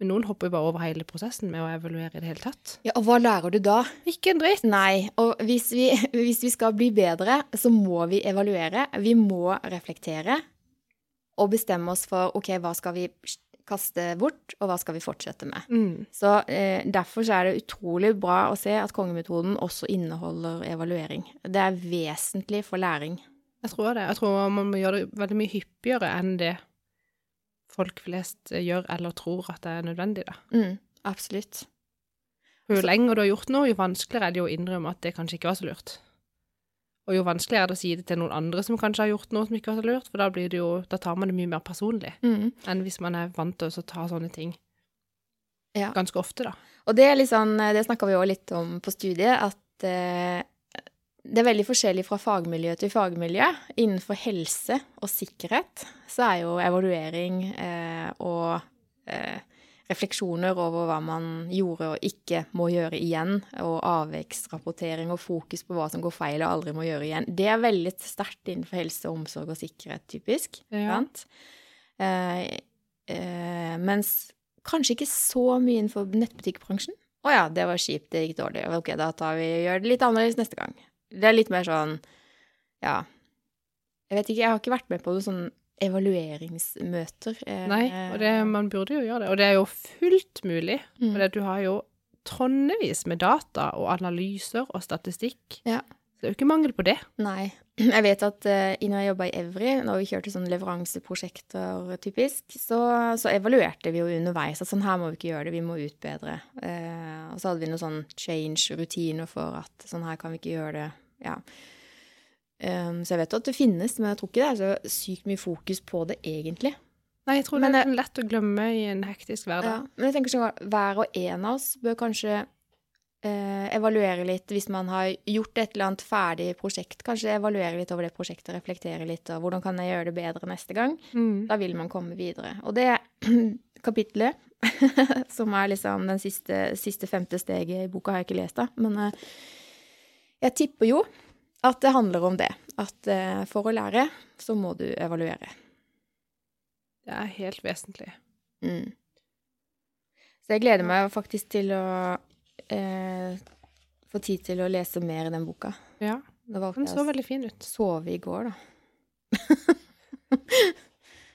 Men noen hopper jo bare over hele prosessen med å evaluere i det hele tatt. Ja, og hva lærer du da? Ikke en dritt. Nei, og hvis vi, hvis vi skal bli bedre, så må vi evaluere. Vi må reflektere og bestemme oss for ok, hva skal vi kaste bort, og hva skal vi fortsette med. Mm. Så eh, Derfor så er det utrolig bra å se at kongemetoden også inneholder evaluering. Det er vesentlig for læring. Jeg tror det. Jeg tror man må gjøre det veldig mye hyppigere enn det folk flest eh, gjør eller tror at det er nødvendig. da. Mm, absolutt. Jo lenger du har gjort noe, jo vanskeligere er det å innrømme at det kanskje ikke var så lurt. Og jo vanskeligere er det å si det til noen andre som kanskje har gjort noe som ikke var så lurt, for da, blir det jo, da tar man det mye mer personlig Mm. enn hvis man er vant til å ta sånne ting Ja. ganske ofte, da. Og det er litt sånn, det snakka vi òg litt om på studiet, at eh, det er veldig forskjellig fra fagmiljø til fagmiljø. Innenfor helse og sikkerhet så er jo evaluering eh, og eh, refleksjoner over hva man gjorde og ikke må gjøre igjen, og avviksrapportering og fokus på hva som går feil og aldri må gjøre igjen, det er veldig sterkt innenfor helse, omsorg og sikkerhet, typisk. Ja. Eh, eh, mens kanskje ikke så mye innenfor nettbutikkbransjen. Å ja, det var kjipt, det gikk dårlig. Ok, da tar vi, gjør det litt annerledes neste gang. Det er litt mer sånn, ja Jeg vet ikke, jeg har ikke vært med på noe sånn evalueringsmøter. eh, Nei, og det, man burde jo gjøre det. Og det er jo fullt mulig, mm. for du har jo tonnevis med data og analyser og statistikk. Ja. Det er jo ikke mangel på det. Nei. Jeg vet at uh, når jeg jobba i Evry, når vi kjørte sånne leveranseprosjekter typisk, så, så evaluerte vi jo underveis at sånn her må vi ikke gjøre det, vi må utbedre. Uh, og så hadde vi noen sånn change-rutiner for at sånn her kan vi ikke gjøre det. Ja. Um, så jeg vet at det finnes, men jeg tror ikke det er så sykt mye fokus på det egentlig. Nei, jeg tror Men det er lett å glemme i en hektisk Ja. Men jeg tenker sånn at hver og en av oss bør kanskje eh, evaluere litt hvis man har gjort et eller annet ferdig prosjekt. Kanskje evaluere litt over det prosjektet, reflektere litt, og hvordan kan jeg gjøre det bedre neste gang? Mm. Da vil man komme videre. Og det kapitlet, som er liksom den siste, siste femte steget i boka, har jeg ikke lest da, men eh, jeg tipper jo at det handler om det. At eh, for å lære, så må du evaluere. Det er helt vesentlig. Mm. Så jeg gleder meg faktisk til å eh, få tid til å lese mer i den boka. Ja. Den så veldig fin ut. sove i går, da.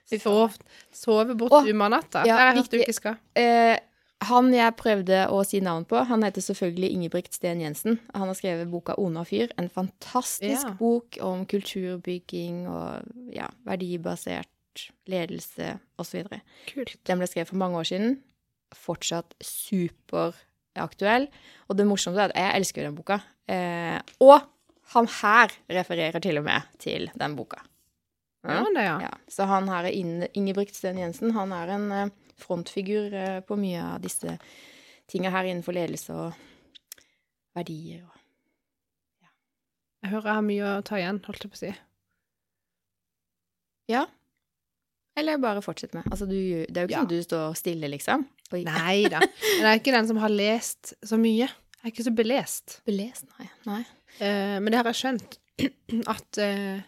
Sov, sove bort oh, umanatta. ja, det har jeg hørt du ikke skal. Eh, han jeg prøvde å si navn på, han heter selvfølgelig Ingebrigt Sten Jensen. Han har skrevet boka 'Ona fyr', en fantastisk Ja. bok om kulturbygging og ja, verdibasert ledelse osv. Kult. Den ble skrevet for mange år siden. Fortsatt superaktuell. Og det morsomste er at jeg elsker jo den boka. Eh, og han her refererer til og med til den boka. Ja, det, ja. Så han her er Ingebrigt Sten Jensen. Han er en eh, frontfigur eh, på mye av disse tinga her innenfor ledelse og verdier og Jeg hører jeg har mye å ta igjen, holdt jeg på å si. Ja. Eller bare fortsett med. Altså, du, det er jo ikke Ja. sånn du står stille, liksom. Og Nei da. Men jeg er ikke den som har lest så mye. Jeg er ikke så belest. belest, nei. nei. Uh, men det har jeg skjønt, at uh,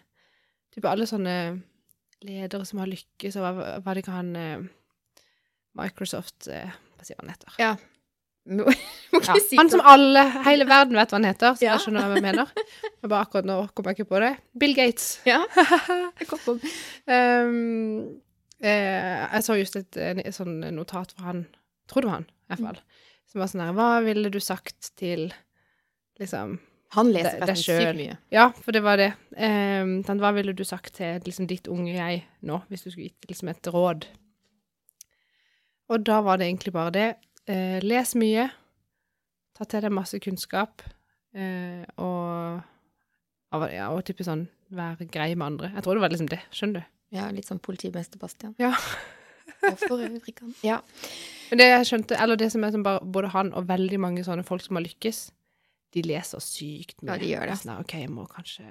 typ alle sånne ledere som har lykkes, og hva, hva de kan eh, Microsoft eh, Hva sier han heter? Ja. Ja, han som alle, hele verden vet hva han heter, så Ja. jeg skjønner hva jeg mener. Men bare akkurat nå kom jeg ikke på det. Bill Gates. Ja. Jeg kom på- um, eh, jeg så just et, et sånn notat fra han, tror det var han, i hvert fall, som var sånn her Hva ville du sagt til liksom Han leser Det- det sykt mye. Ja, for det var det. Um, hva ville du sagt til liksom, ditt unge jeg nå, hvis du skulle gitt liksom, et råd? Og da var det egentlig bare det. Eh, les mye. Ta til deg masse kunnskap. Eh, og ja, og type sånn være grei med andre. Jeg tror det var liksom det. Skjønner du? Ja, litt sånn politimester Bastian. Ja. Hvorfor for han? Ja. Men det jeg skjønte, eller det som er som bare, både han og veldig mange sånne folk som har lykkes, de leser sykt mye. Ja, de gjør det. Sånn, ok, jeg må kanskje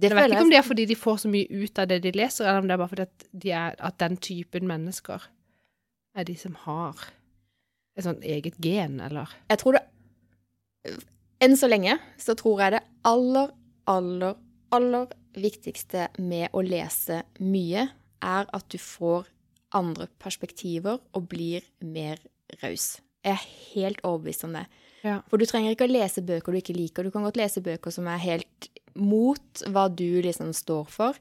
Det Jeg vet ikke om det er fordi de får så mye ut av det de leser, eller om det er bare fordi at, de er, at den typen mennesker er de som har et sånt eget gen, eller Jeg tror det Enn så lenge så tror jeg det aller, aller, aller viktigste med å lese mye, er at du får andre perspektiver og blir mer raus. Jeg er helt overbevist om det. Ja. For du trenger ikke å lese bøker du ikke liker. Du kan godt lese bøker som er helt mot hva du liksom står for.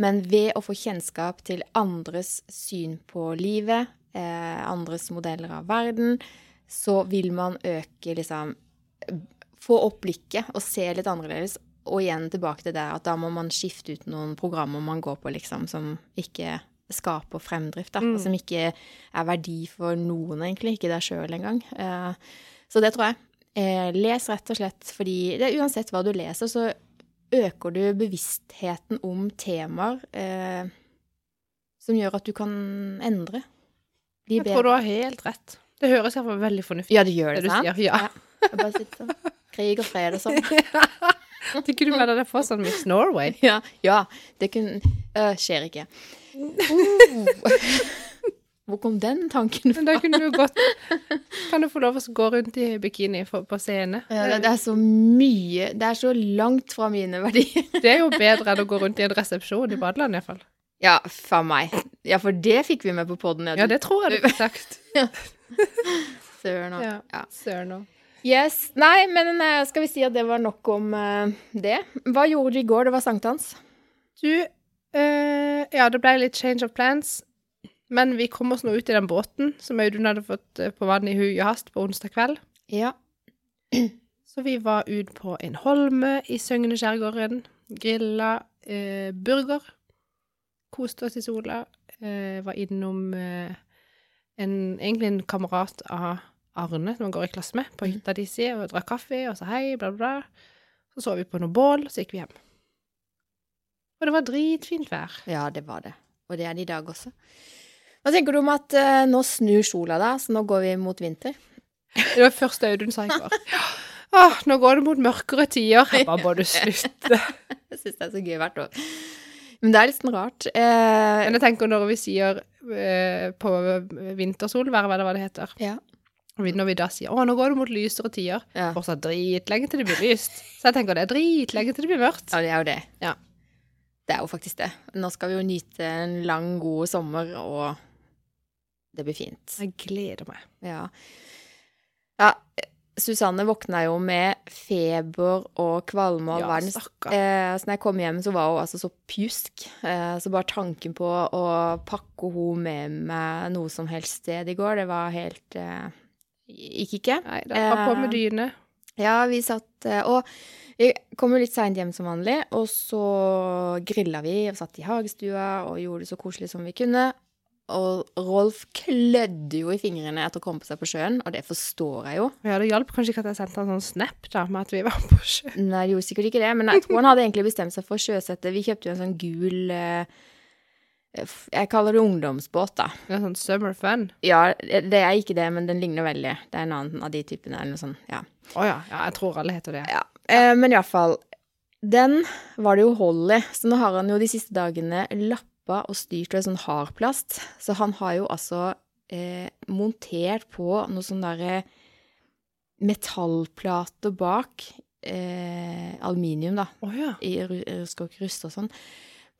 Men ved å få kjennskap til andres syn på livet, andres modeller av verden, så vil man øke liksom Få opp blikket og se litt annerledes. Og igjen tilbake til det at da må man skifte ut noen programmer man går på, liksom, som ikke skaper fremdrift, da. Mm. Som ikke er verdi for noen, egentlig. Ikke deg sjøl engang. Eh, så det tror jeg. Eh, les rett og slett fordi det, Uansett hva du leser, så øker du bevisstheten om temaer eh, som gjør at du kan endre. Bli Jeg tror du har helt rett. Det høres iallfall veldig fornuftig Ja, det gjør det det, sant? sier. Ja. Jeg bare sitter sånn. Krig og fred og sånn. Tykker du mener det for sånn Miss Norway? Ja, ja, det kunne øh, skjer ikke. Uh. Hvor kom den tanken fra? da kunne du godt Kan du få lov å gå rundt i bikini på scene? Ja, det, det er så mye Det er så langt fra mine verdier. Det er jo bedre enn å gå rundt i en resepsjon i badeland, iallfall. Ja, for meg. Ja, for det fikk vi med på poden. Ja, det tror jeg du fikk sagt. Søren òg. Ja. Ja. Søren òg. Yes. Nei, men eh, skal vi si at det var nok om uh, det. Hva gjorde du i går? Det var sankthans. Du, uh, ja, det ble litt change of plans. Men vi kom oss nå ut i den båten som Audun hadde fått på vann i hui og hast på onsdag kveld. Ja. Så vi var ut på en holme i Søgne skjærgården. Grilla eh, burger. Koste oss i sola. Eh, var innom eh, en, egentlig en kamerat av Arne, som han går i klasse med, på Mhm. hytta di si, og drakk kaffe og sa hei, bla, bla. bla. Så så vi på noe bål, så gikk vi hjem. Og det var dritfint vær. ja, det var det. Og det er det i dag også. Hva tenker du om at uh, nå snur sola da, så nå går vi mot vinter? Det var første Audun sa i går. Åh, nå går det mot mørkere tider. Jeg bare, må du slutte? Jeg syns det er så gøy hvert år. Men det er litt sånn rart. Eh, Men jeg tenker når vi sier eh, på vintersolvær, hva det hva det heter, ja. når vi da sier å, nå går det mot lysere tider, Ja. fortsatt dritlenge til det blir lyst. Så jeg tenker det er dritlenge til det blir mørkt. ja, det er jo det. Ja. Det er jo faktisk det. Nå skal vi jo nyte en lang, god sommer, og det blir fint. Jeg gleder meg. Ja. ja. Susanne våkna jo med feber og kvalme og Ja, verdens eh, Så når jeg kom hjem, så var hun altså så pjusk. Eh, så bare tanken på å pakke henne med meg noe som helst sted i går, det var helt eh, Gikk ikke. Nei, da var på med Eh, dyne. Ja, vi satt eh, Og vi kom jo litt seint hjem som vanlig, og så grilla vi og satt i hagestua og gjorde det så koselig som vi kunne. Og Rolf klødde jo i fingrene etter å komme på seg på sjøen, og det forstår jeg jo. Ja, det hjalp kanskje ikke at jeg sendte en sånn snap da, med at vi var på sjøen. Nei, det gjorde sikkert ikke det, men jeg tror han hadde egentlig bestemt seg for å sjøsette. Vi kjøpte jo en sånn gul eh, Jeg kaller det ungdomsbåt, da. Er sånn summer fun. Ja, det er ikke det, men den ligner veldig. Det er en annen av de typene, eller noe sånt. Ja. Å ja. ja, jeg tror alle heter det. Ja, eh, men iallfall. Den var det jo hold i, så nå har han jo de siste dagene lappa og styrt med sånn hardplast. Så han har jo altså eh, montert på noe sånn derre metallplater bak. Eh, aluminium, da, Oh, ja. i rusk rust og sånn.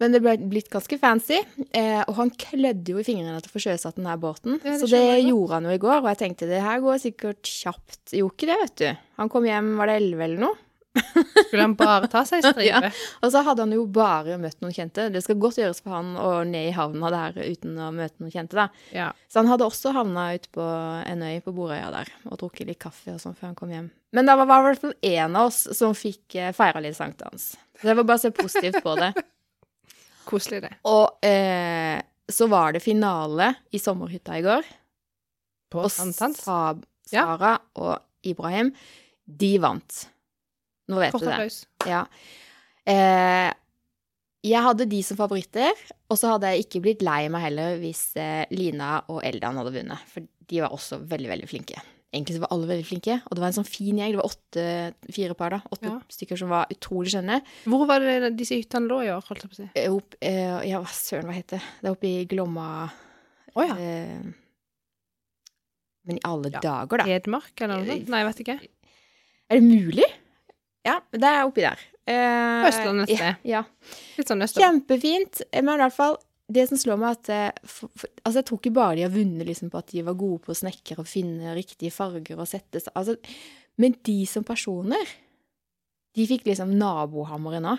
Men det ble blitt ganske fancy, eh, og han klødde jo i fingrene til å få sjøsatt den her båten. Ja, det så det godt. gjorde han jo i går, og jeg tenkte det her går sikkert kjapt. Gjorde ikke det, vet du. Han kom hjem, var det elleve eller noe? Skulle han bare ta seg en stripe? Og så hadde han jo bare møtt noen kjente. Det skal godt gjøres for han å ned i havna der uten å møte noen kjente, da. Ja. Så han hadde også havna ute på en øy på Borøya der og drukket litt kaffe og sånn før han kom hjem. Men det var i hvert fall én av oss som fikk eh, feira litt sankthans. Så jeg får bare se positivt på det. Koselig, det. Og eh, så var det finale i sommerhytta i går. På Og sankthans. Sa Ja. Sara og Ibrahim, de vant. Nå vet Kort du det. applaus. Ja. Eh, jeg hadde de som favoritter, og så hadde jeg ikke blitt lei meg heller hvis eh, Lina og Eldan hadde vunnet, for de var også veldig, veldig flinke. Egentlig så var alle veldig flinke, og det var en sånn fin gjeng. Det var åtte, fire par, da. Åtte Ja. stykker som var utrolig skjønne. Hvor var det disse hyttene lå i år, holdt jeg på å si? Eh, Opp, eh, ja, hva søren, hva heter det? Det er oppe i Glomma Å ja. eh, Men i alle Ja. dager, da. Hedmark, eller noe sånt? Nei, jeg vet ikke. Er det mulig? Ja, det er oppi der. Eh, Østland neste. Ja, Ja. Litt sånn østover. Kjempefint. Men i hvert fall, det som slår meg, at eh, for, for, Altså, jeg tror ikke bare de har vunnet liksom, på at de var gode på å snekre og finne riktige farger og sette seg altså, Men de som personer, de fikk liksom nabohammeren av.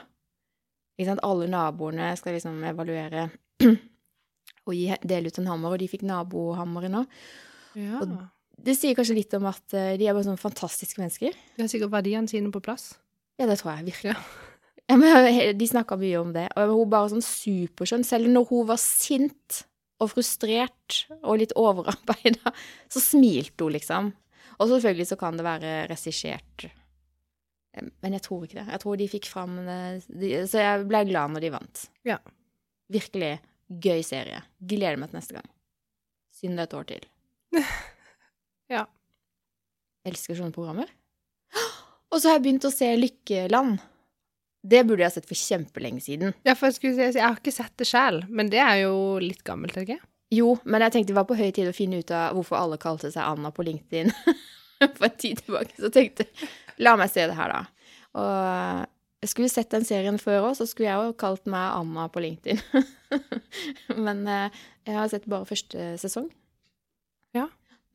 Alle naboene skal liksom evaluere og dele ut en hammer, og de fikk nabohammeren òg. Ja. Og- Det sier kanskje litt om at eh, de er bare sånne fantastiske mennesker. De har sikkert verdiene sine på plass. Ja, det tror jeg virkelig. Ja, men De snakka mye om det. Og hun bare sånn superskjønn. Selv når hun var sint og frustrert og litt overarbeida, så smilte hun, liksom. Og selvfølgelig så kan det være regissert. Eh, Men jeg tror ikke det. Jeg tror de fikk fram de, Så jeg ble glad når de vant. Ja. Virkelig gøy serie. Gleder meg til neste gang. Synd det er et år til. Ja. Elsker sånne programmer. Og så har jeg begynt å se Lykkeland. Det burde jeg ha sett for kjempelenge siden. Ja, for jeg skulle si, jeg har ikke sett det sjæl, men det er jo litt gammelt, ikke? Jo, men jeg tenkte det var på høy tid å finne ut av hvorfor alle kalte seg Anna på LinkedIn for en tid tilbake. Så tenkte jeg, la meg se det her, da. Og jeg skulle sett den serien før òg, så skulle jeg jo kalt meg Anna på LinkedIn. men eh, jeg har sett bare første sesong.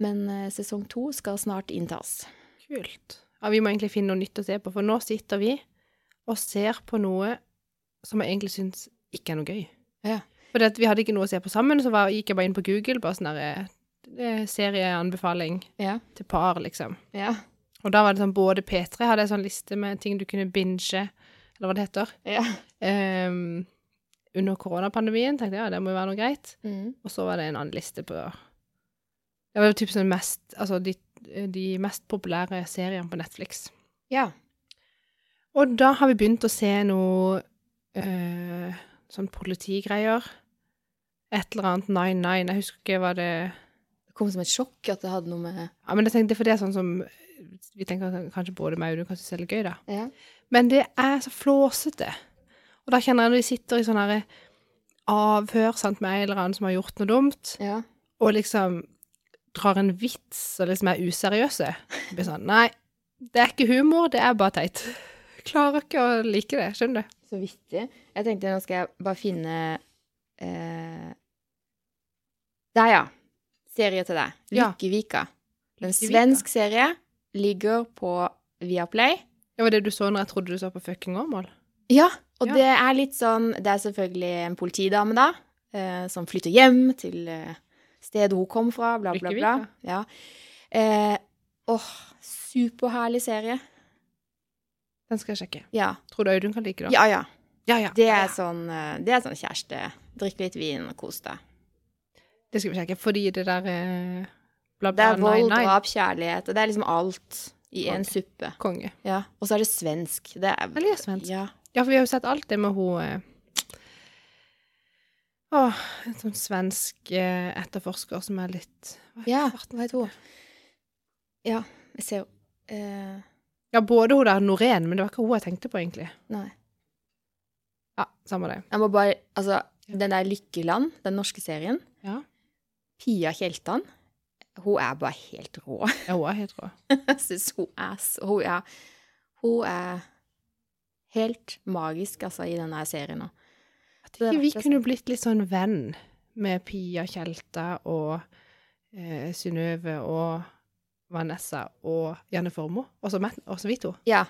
Men eh, sesong to skal snart inntas. Kult. Ja, vi må egentlig finne noe nytt å se på, for nå sitter vi og ser på noe som jeg egentlig syns ikke er noe gøy. Ja. For vi hadde ikke noe å se på sammen, så var, gikk jeg bare inn på Google, bare sånn der eh, serieanbefaling Ja. til par, liksom. Ja. Og da var det sånn både P3 hadde en sånn liste med ting du kunne binge, eller hva det heter, ja. Um, under koronapandemien. Tenkte jeg ja, det må jo være noe greit. Mm. Og så var det en annen liste på Det var typ sånn mest Altså de, de mest populære seriene på Netflix. ja. Og da har vi begynt å se noe øh, sånn politigreier. Et eller annet 99. Jeg husker ikke hva det Det kom som et sjokk at det hadde noe med Ja, men jeg tenkte, for det er sånn som Vi tenker kanskje både meg og du kan synes det er litt gøy, da. Ja. Men det er så flåsete. Og da kjenner jeg når de sitter i sånn herre avhør sant, med en eller annen som har gjort noe dumt, ja. og liksom drar en vits og liksom er useriøse. Det blir sånn Nei, det er ikke humor, det er bare teit. Klarer ikke å like det, skjønner du? Så vittig. Jeg tenkte nå skal jeg bare finne eh... Der, ja. Serie til deg. Lykkevika. En svensk serie. Ligger på Viaplay. Det var det du så når jeg trodde du så på fucking Åmål. Ja, og Ja. det er litt sånn Det er selvfølgelig en politidame, da, eh, som flytter hjem til eh, stedet hun kom fra, bla, bla, bla. Ja. Eh, åh, superherlig serie. Den skal jeg sjekke. Ja. Tror du Audun kan like det? Ja, ja. ja. ja. Det er sånn, eh, det er sånn kjæreste. Drikk litt vin og kos deg. Det skal vi sjekke, fordi det der eh, bla, Det er vold, drap, kjærlighet, og det er liksom alt i en suppe. Konge. Ja. Og så er det svensk. Det er Eller svensk. Ja. Ja, for vi har jo sett alt det med hun eh, Åh, en sånn svensk eh, etterforsker som er litt hva ja. Hva heter hun? Ja, jeg ser eh, Ja, både hun der Norén, men det var ikke hun jeg tenkte på, egentlig. Nei. Ja, samme det. Jeg må bare Altså, den der Lykkeland, den norske serien, Ja, Pia Kjeltan, hun er bare helt rå. ja hun er helt rå. Jeg syns hun er så Hun er, hun er helt magisk, altså, i denne serien nå. At ikke vi kunne blitt litt sånn venn med Pia Tjelta og eh, Synnøve og Vanessa og Janne Formoe, og så vi to. Ja.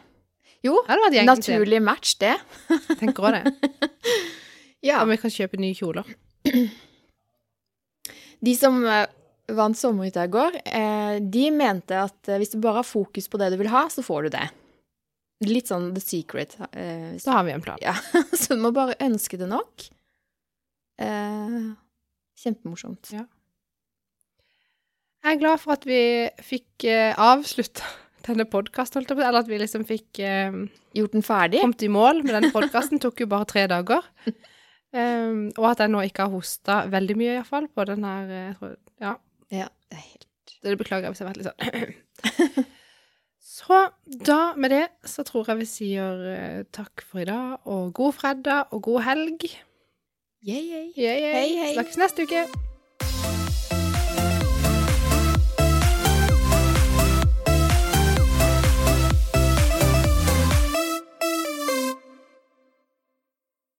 Jo, naturlig match, det. Tenker også det. Ja. Om vi kan kjøpe nye kjoler. De som eh, vant Sommerhytta i går, eh, de mente at eh, hvis du bare har fokus på det du vil ha, så får du det. Litt sånn The Secret. Eh, Så har vi en plan. ja. så du må bare ønske det nok. Eh, kjempemorsomt. Ja. Jeg er glad for at vi fikk eh, avslutta denne podkasten. Eller at vi liksom fikk eh, Gjort den ferdig? kommet i mål med denne podkasten. Tok jo bare tre dager. Um, og at jeg nå ikke har hosta veldig mye, iallfall, på den her eh, Ja, Ja, det helt det beklager jeg hvis jeg har vært litt sånn Så da, med det, så tror jeg vi sier eh, takk for i dag, og god fredag og god helg. Yeah. Yeah, yeah. Hei, hei. Snakkes neste uke.